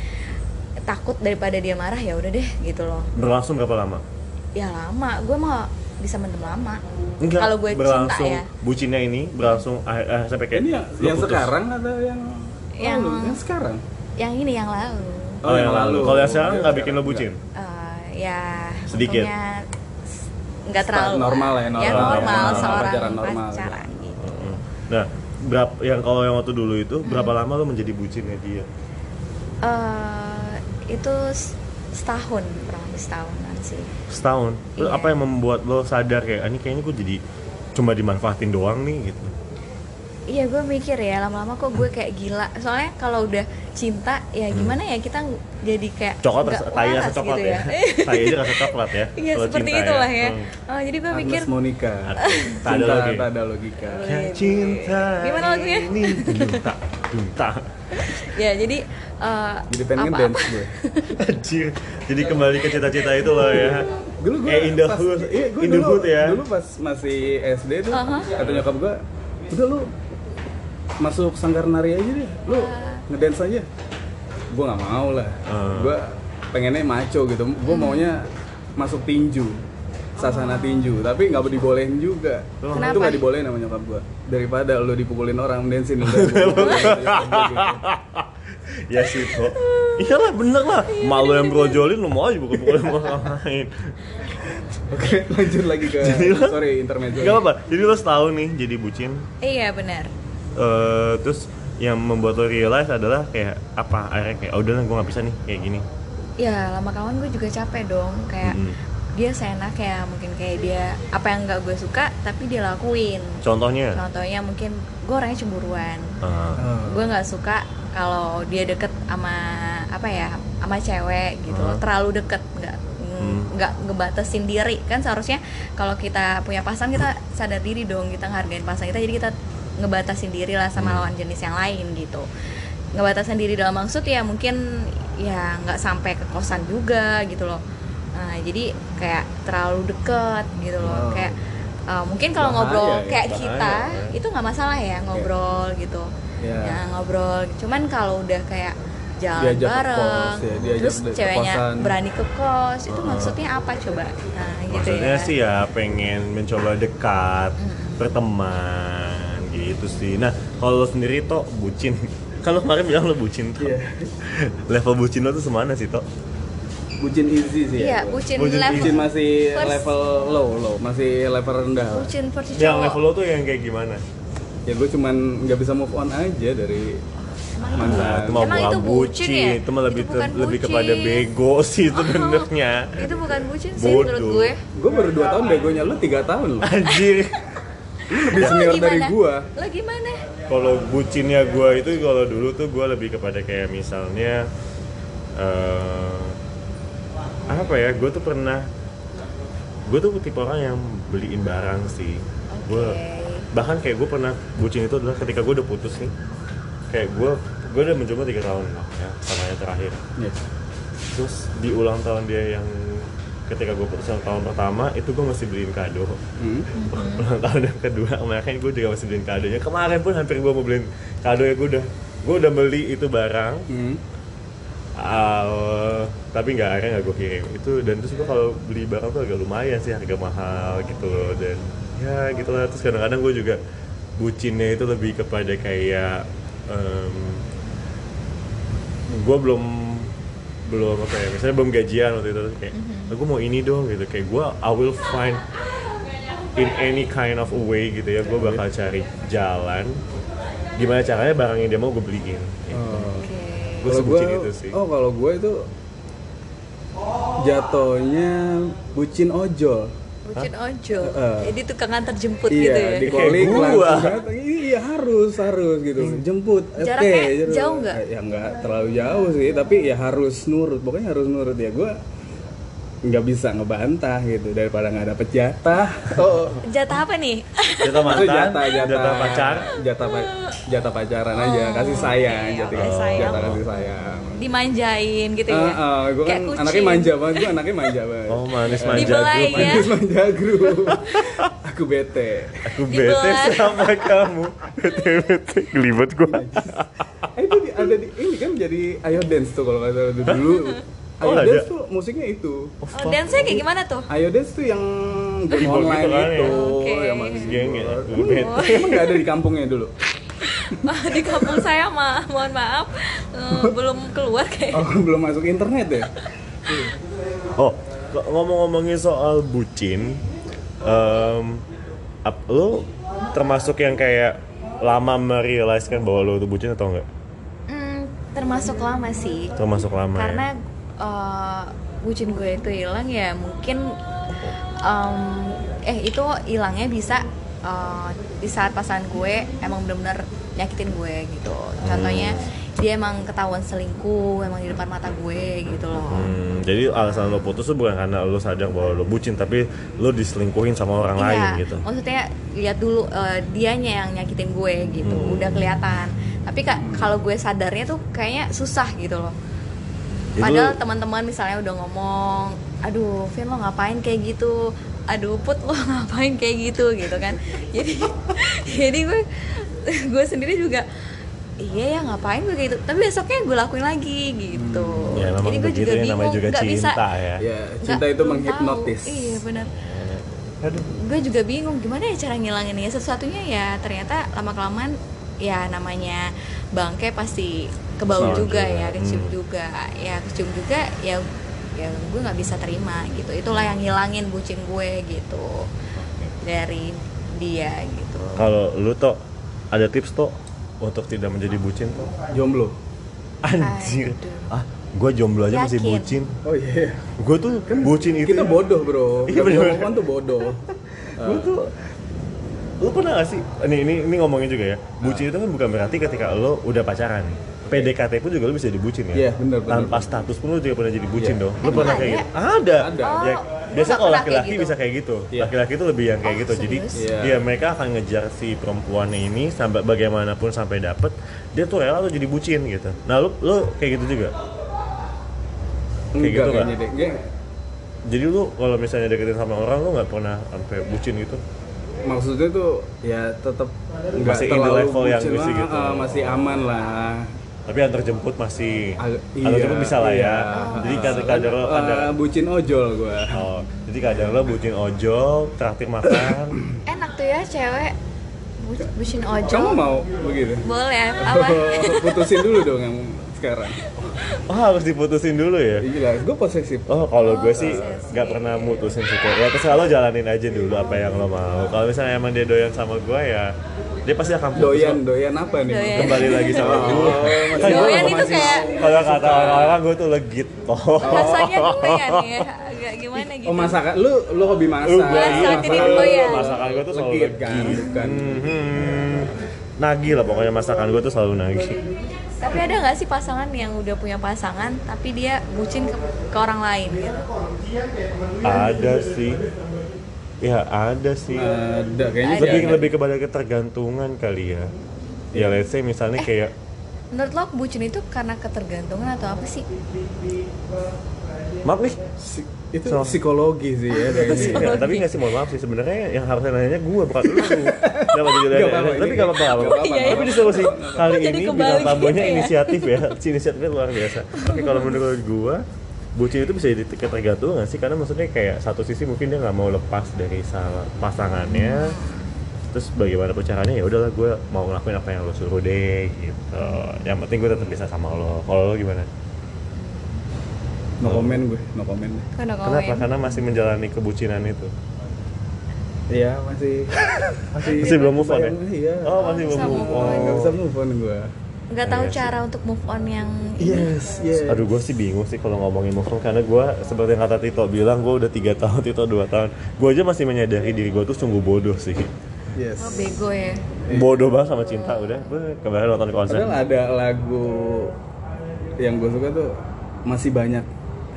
takut daripada dia marah ya udah deh gitu loh berlangsung berapa lama? ya lama gue mah bisa mendem lama kalau gue cinta berlangsung ya bucinnya ini berlangsung ah, ah, sampai kayak ini yang, lo yang putus. sekarang atau yang Yang- lalu? yang sekarang yang ini yang lalu Oh, yang lalu. Kalau yang sekarang Yang nggak bikin lo bucin? Eh, ya Sedikit. nggak terlalu normal lah ya, ya normal. normal, Normal, seorang pacaran normal. pacaran gitu Heeh. Nah, berapa yang kalau yang waktu dulu itu berapa lama lo menjadi bucinnya dia? Eh, itu setahun kurang lebih setahunan sih Setahun. Iya. apa yang membuat lo sadar kayak "Ah, ini kayaknya gue jadi cuma dimanfaatin doang nih gitu. Iya gue mikir ya lama-lama kok gue kayak gila soalnya kalau udah cinta ya gimana ya kita jadi kayak Coklat nggak rasa, tai rasa waras coklat gitu ya. tai aja rasa coklat ya. Iya seperti cinta itulah ya. Hmm. Oh, jadi gue mikir Agnes Monica Tak ada Cinta lagi. tak ada logika Kayak cinta. Gimana lagunya? Ini dunta, dunta. ya jadi eh, jadi pengen apa-apa- dance gue Anjir. Jadi kembali ke cita-cita itu loh ya. dulu gue Eh, in the pas, hood. iya, gue In the dulu, hood ya. dulu pas masih SD tuh Aha. kata nyokap gue udah lu masuk sanggar nari aja deh lu ngedance aja gue nggak mau lah Ah. gue pengennya maco gitu gue maunya masuk tinju sasana tinju tapi nggak dibolehin juga Oh. Kenapa? itu nggak dibolehin sama nyokap gue daripada lu dipukulin orang pukulin, gua gitu. ya sih kok. Iyalah bener lah. Malu yang brojolin lu mau aja bukan bukan orang lain. oke lanjut lagi ke Jadi lo- sorry intermezzo Gak apa. Jadi lo setahun nih jadi bucin. iya benar Eh, terus yang membuat lo realize adalah kayak apa? Akhirnya kayak oh, udah lah gue nggak bisa nih kayak gini. ya lama kawan gue juga capek dong kayak Mm-mm. dia seenak ya mungkin kayak dia apa yang nggak gue suka tapi dia lakuin Contohnya? contohnya mungkin gue orangnya cemburuan Ah. Ah. gue nggak suka kalau dia deket sama apa ya sama cewek gitu Hmm. terlalu deket nggak Hmm. nggak ngebatasin diri kan seharusnya kalau kita punya pasangan kita sadar diri dong kita ngehargain pasangan kita jadi kita ngebatasin diri lah sama Hmm. lawan jenis yang lain gitu. Ngebatasin diri dalam maksud ya mungkin ya nggak sampai ke kosan juga gitu loh. Nah jadi kayak terlalu deket gitu loh. Kayak uh, mungkin kalau ngobrol ya, kayak bahaya kita ya. itu nggak masalah ya ngobrol gitu. Ya. ya ngobrol. Cuman kalau udah kayak jalan Diajak ke bareng kos, ya, diajak terus ke ceweknya kosan. berani ke kos itu maksudnya apa coba? Nah gitu maksudnya ya. sih ya pengen mencoba dekat berteman gitu sih nah kalau lo sendiri toh bucin kan lo kemarin bilang lo bucin tuh Iya. level bucin lo tuh semana sih toh bucin easy sih iya ya gua. bucin, Bucin- level bucin masih First- level low low masih level rendah bucin versi yang level lo tuh yang kayak gimana ya gue cuman nggak bisa move on aja dari Emang itu mantan Nah, itu mah Emang bukan itu bucin bucin, ya? itu mah lebih Itu bukan lebih bucin. kepada bego sih sebenarnya. itu bukan bucin sih Bodoh. menurut gue gue baru 2 tahun begonya lu 3 tahun loh Anjir. Lebih Lo senior dari gua lo gimana Kalau bucinnya gua itu kalau dulu tuh gua lebih kepada kayak misalnya eh apa ya? Gue tuh pernah gue tuh tipe orang yang beliin barang sih. Gue Oke. bahkan kayak gue pernah bucin itu adalah ketika gue udah putus nih. Kayak gue gue udah mencoba tiga tahun lah ya sama yang terakhir. Iya. Terus di ulang tahun dia yang ketika gue putus yang tahun pertama itu gue masih beliin kado. Hmm. ulang tahun yang kedua kemarin gue juga masih beliin kadonya kemarin pun hampir gue mau beliin kado ya gue udah gue udah beli itu barang. Hmm. uh, tapi nggak akhirnya nggak gue kirim. Itu dan terus gue kalau beli barang tuh agak lumayan sih harga mahal gitu loh. Dan ya gitu lah. Terus kadang-kadang gue juga bucinnya itu lebih kepada kayak gue belum belum apa ya misalnya belum gajian waktu itu kayak gue mau ini dong gitu kayak gue I will find in any kind of a way gitu ya gue bakal cari jalan gimana caranya barang yang dia mau gue beliin Oh. oke gue Kalau sebutin gua- itu sih Oh kalau gue itu jatuhnya bucin ojol. bucin ojol Heeh. jadi tukang antar jemput iya, gitu ya di calling gua. langsung datang. Iya harus harus gitu. Jemput. oke, Jaraknya gitu. jauh nggak? Ya nggak terlalu jauh sih, tapi ya harus nurut. Pokoknya harus nurut ya. Gue nggak bisa ngebantah gitu daripada nggak dapet jatah. Oh, jatah apa nih jatah mantan jatah, jatah, jatah pacar jatah, pa- jatah pacaran aja, kasih sayang, oke, jatah, oke, sayang. jatah kasih sayang. dimanjain gitu ya ah, gue kan kucing. anaknya manja banget, gue anaknya manja banget. oh manis manja Dibelai grup ya. Manis manja grup. Aku bete. aku Dibelai. bete sama kamu bete bete gelibet gua Eh, itu di- ada di ini kan jadi Ayo Dance tuh kalau nggak salah dulu. Oh, Ayo ada? Dance tuh musiknya itu. oh, dance-nya kayak gimana tuh Ayo Dance tuh yang game online gitu kan itu, ya? Oke. yang masih Geng ya? bete. Emang- Emang nggak ada di kampungnya dulu? di kampung saya mah mohon maaf eh, belum keluar kayak Oh, belum masuk internet ya? oh ngomong-ngomongin soal bucin em, ap- lo termasuk yang kayak lama merealiskan bahwa lo itu bucin atau enggak Hmm, termasuk lama sih termasuk lama karena ya? Eh, bucin gue itu hilang ya mungkin em, eh itu hilangnya bisa eh, di saat pasangan gue emang bener-bener nyakitin gue gitu contohnya dia emang ketahuan selingkuh emang di depan mata gue gitu loh Hmm, jadi alasan lo putus tuh bukan karena lo sadar bahwa lo bucin tapi lo diselingkuhin sama orang Iya, lain gitu maksudnya lihat dulu eh, dianya yang nyakitin gue gitu, Hmm. udah kelihatan. Tapi kak kalau gue sadarnya tuh kayaknya susah gitu loh. Itu- Padahal teman-teman misalnya udah ngomong, aduh Vin lo ngapain kayak gitu, aduh Put lo ngapain kayak gitu gitu kan. Jadi jadi gue gue sendiri juga iya ya ngapain gue kayak gitu tapi besoknya gue lakuin lagi gitu Ya, memang jadi gue juga ya, bingung namanya juga nggak bisa cinta ya. Ya, nggak- cinta itu belum menghipnotis. tahu. iya benar aduh gue juga bingung gimana ya cara ngilanginnya sesuatunya ya ternyata lama kelamaan ya namanya bangke pasti kebau Kesal juga, juga. ya kecium Hmm. juga ya kecium juga ya ya gue nggak bisa terima gitu itulah yang ngilangin bucin gue gitu dari dia gitu kalau lu tuh ada tips tuh untuk tidak menjadi bucin tuh Jomblo. anjir Aduh. ah gue jomblo aja masih Yakin? bucin Oh iya. gue tuh bucin itu Kita bodoh, Bro. Iya, bener. on tuh bodoh. gue tuh lu pernah gak sih ini ini ini ngomongin juga ya bucin itu kan bukan berarti ketika lo udah pacaran PDKT pun juga lo bisa dibucin ya Iya, bener, bener. tanpa status pun lo juga pernah jadi bucin Iya. dong lo Emang pernah kayak gitu ada Ada. ya Oh, biasa lu kalau laki-laki gitu? bisa kayak gitu Iya. laki-laki itu lebih yang kayak Oh, gitu jadi serius? Iya. ya mereka akan ngejar si perempuannya ini sampai bagaimanapun sampai dapet dia tuh rela tuh jadi bucin gitu nah lo lo kayak gitu juga Kayak Enggak gitu. Nggak. jadi lu kalau misalnya deketin sama orang lu nggak pernah sampai bucin gitu Maksudnya tuh ya tetap nggak terlalu level yang bucin lah, gitu. ah, masih aman lah. Tapi antar jemput masih Ag- antar jemput bisa lah ya. iya. Jadi kadang kadang lo Eh, kadang bucin ojol gua. oh, jadi kadang lo bucin ojol, traktir makan. enak tuh ya cewek Bu- bucin ojol Kamu mau begitu? boleh apa Putusin dulu dong yang sekarang. Oh harus diputusin dulu ya? Gila, gue posesif. Oh kalau gue sih nggak pernah mutusin sih ya terserah lo jalanin aja dulu apa yang lo mau. Kalau misalnya emang dia doyan sama gue ya dia pasti akan putus Doyan, kok. doyan apa nih? Doyan. kembali lagi sama Oh, gue. masih- Kan gue Doyan itu masih- kayak- kalau kata orang-orang gue tuh legit toh. rasanya doyan ya agak gimana gitu Oh masakan, lu lu hobi masak? Lu gue Masak, iya, jadi masakan- doyan. masakan gue tuh selalu Legit legit. kan, bukan. Mhm. Nagih lah pokoknya masakan gue tuh selalu nagih. tapi ada nggak sih pasangan yang udah punya pasangan tapi dia bucin ke, ke orang lain gitu Ada sih. Ya ada sih. Ada kayaknya lebih ada. lebih kepada ketergantungan kali ya. Ya let's say misalnya kayak menurut lo bucin itu karena ketergantungan atau apa sih maaf nih Si- itu So- psikologi sih ya kayaknya. Ya, tapi nggak sih mohon maaf sih sebenarnya yang harusnya nanya gue bukan lu. Kenapa jadi Nggak apa-apa, Tapi ini- nggak apa-apa. Iya, iya. Tapi diskusi kali Jadi ini bintang tamunya gitu ya. inisiatif ya. Si inisiatifnya luar biasa. Oke kalau menurut gue bucin itu bisa jadi ketergantungan sih karena maksudnya kayak satu sisi mungkin dia nggak mau lepas dari pasangannya terus bagaimana caranya ya udahlah gue mau ngelakuin apa yang lo suruh deh gitu yang penting gue tetap bisa sama lo kalau lo gimana No comment gue, no comment. karena kenapa karena masih menjalani kebucinan itu Iya masih masih Masih belum move on ya? Iya. oh masih belum move on. Nggak bisa move on gue. Nggak tahu Iya sih. cara untuk move on yang Yes, yes. Aduh gue sih bingung sih kalau ngomongin move on karena gue seperti yang kata Tito bilang gue udah tiga tahun Tito dua tahun gue aja masih menyadari diri gue tuh sungguh bodoh sih Yes. oh, bego ya bodoh banget sama cinta udah kemarin nonton konser Padahal ada lagu yang gue suka tuh masih banyak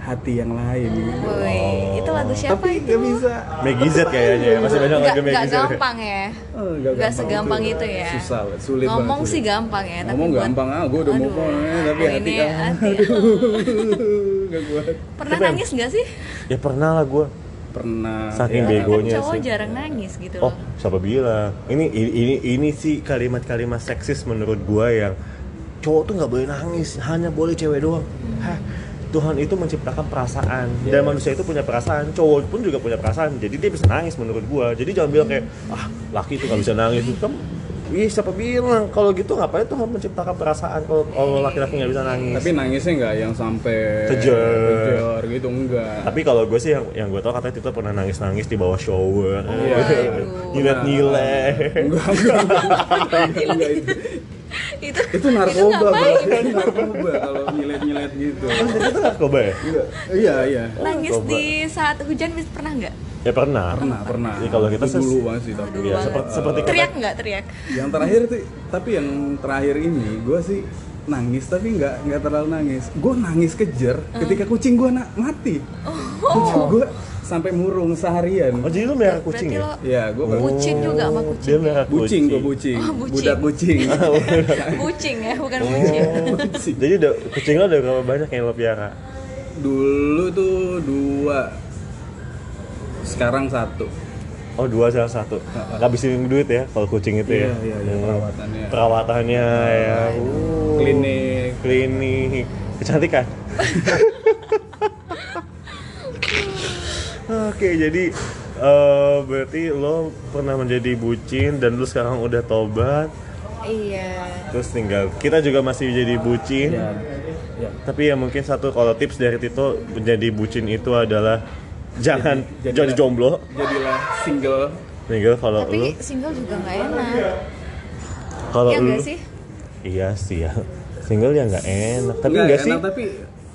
hati yang lain gitu. Woi, itu lagu siapa Tapi itu? gak bisa. Maggie Z kayaknya ya masih banyak Nggak, lagu Maggie Z gampang ya. Oh, Nggak segampang itu ya. Susah, banget, sulit Ngomong banget. sih gampang ya, tapi Ngomong buat- gampang ah, gue udah on ya, tapi hati ini ah, hati. gak kuat. Pernah Tapi- nangis nggak sih? ya pernah lah gue Pernah. Saking ya. Kan begonya cowok sih. jarang nangis gitu oh loh. siapa bilang ini ini ini, ini sih kalimat-kalimat seksis menurut gue yang cowok tuh nggak boleh nangis hanya boleh cewek doang Hah, Tuhan itu menciptakan perasaan. Dan manusia itu punya perasaan cowok pun juga punya perasaan. Jadi dia bisa nangis menurut gua. Jadi jangan bilang kayak ah laki itu nggak bisa nangis. Kan Ih, siapa bilang? Kalau gitu ngapain Tuhan menciptakan perasaan kalau kalau laki-laki nggak bisa nangis? Tapi nangisnya nggak yang sampai Kejar. kejar gitu enggak. tapi kalau gue sih yang yang gue tau katanya Tito pernah nangis nangis di bawah shower. Iya. nyilet nyilet enggak enggak enggak, enggak, itu. Itu itu narkoba bro ngapain? itu narkoba kalau nyilet nyilet gitu itu narkoba ya? Enggak. iya iya. Nangis coba. di saat hujan pernah nggak? ya pernah. Pernah pernah. Jadi kalau kita dulu banget sih tapi Iya, seperti seperti Teriak nggak? Teriak? yang terakhir tuh tapi yang terakhir ini gue sih nangis tapi nggak nggak terlalu nangis. Gue nangis kejer ketika kucing gue na- mati. Kucing gue sampai murung seharian. Oh jadi lu merah kucing Berarti ya? Lo ya gue bucin juga sama dia kucing. merah bucing gue bucing Oh, bucing. budak kucing. Bucing ya, bukan bucin. Bucing. jadi udah kucing lo udah berapa banyak yang lo piara dulu tuh dua. Sekarang satu. Oh dua salah satu. Ngabisin duit ya kalau kucing itu ya? Iya, iya, iya, Hmm. perawatannya. perawatannya ya. Uh. klinik. Klinik. Kecantikan oke jadi eh, berarti lo pernah menjadi bucin dan lu sekarang udah tobat. Iya. terus tinggal kita juga masih jadi bucin. Ya ya tapi ya mungkin satu kalau tips dari Tito menjadi bucin itu adalah jangan Jadi- jadi jadilah- jomblo. jadilah single. Tinggal kalau lu. Tapi single juga nggak enak. kalau Iya lu sih? iya sih ya. Single ya nggak enak tapi Nggak enggak sih? enak, tapi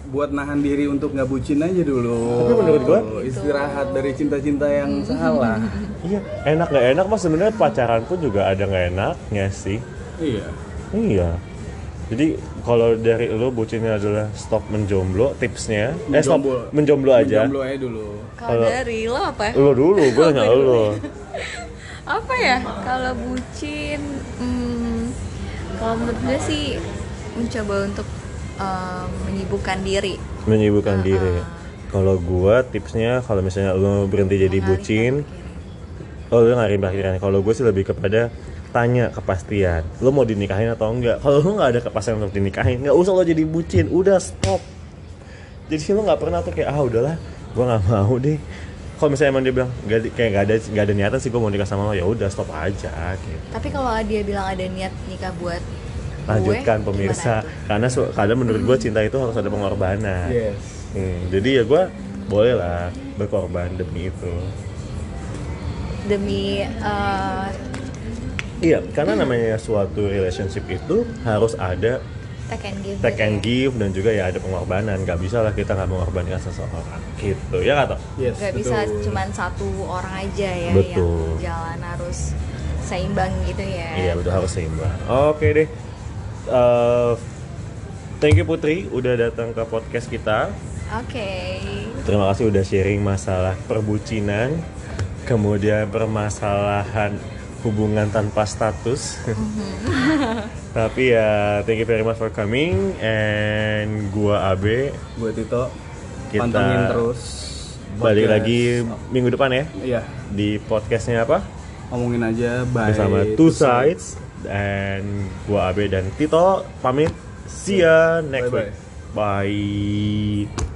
buat nahan diri untuk nggak bucin aja dulu. Tapi menurut gua- istirahat dari cinta-cinta yang salah. Iya enak nggak enak? Mas sebenarnya pacaran pun juga ada nggak enaknya sih. Iya. Iya. Jadi kalau dari lu bucinnya adalah stop menjomblo tipsnya? Eh stop Menjomblo. menjomblo aja. Jomblo aja dulu. Kalau dari lo apa? lu dulu gue nanya lu Apa ya? Kalau bucin, hmm, kalau menurut gue sih mencoba untuk um, menyibukkan diri. menyibukkan diri. kalau gua tipsnya kalau misalnya lu berhenti jadi Mengalihkan bucin. Oh lu nggak rimba pikiran. Kalau gue sih lebih kepada tanya kepastian. Lo mau dinikahin atau enggak? Kalau lo nggak ada kepastian untuk dinikahin nggak usah lo jadi bucin. Udah stop. Jadi lo nggak pernah tuh kayak ah udahlah gue nggak mau deh. Kalau misalnya emang dia bilang di- kayak nggak ada nggak ada niatan sih gue mau nikah sama lo ya udah stop aja gitu. Tapi kalau dia bilang ada niat nikah buat lanjutkan gue, pemirsa. karena kadang menurut gue cinta itu harus ada pengorbanan. Yes. Hmm, jadi ya gue boleh lah berkorban demi itu. Demi eh, iya karena namanya suatu relationship itu harus ada take and give take and ya. give dan juga ya ada pengorbanan. Nggak bisa lah kita nggak mengorbankan seseorang gitu. Ya kata yes Gak bisa cuman satu orang aja ya Betul. yang jalan harus seimbang gitu ya. iya betul harus seimbang. Oke deh Eh, thank you Putri udah datang ke podcast kita. Oke. terima kasih udah sharing masalah perbucinan kemudian permasalahan hubungan tanpa status. Tapi ya thank you very much for coming and gua Abe. Buat Tito. Kita pantengin terus balik podcast. lagi minggu depan ya iya. di podcastnya apa? Ngomongin aja bye. Bersama Two Sides dan gua Abe dan Tito pamit. See ya next Bye-bye. week bye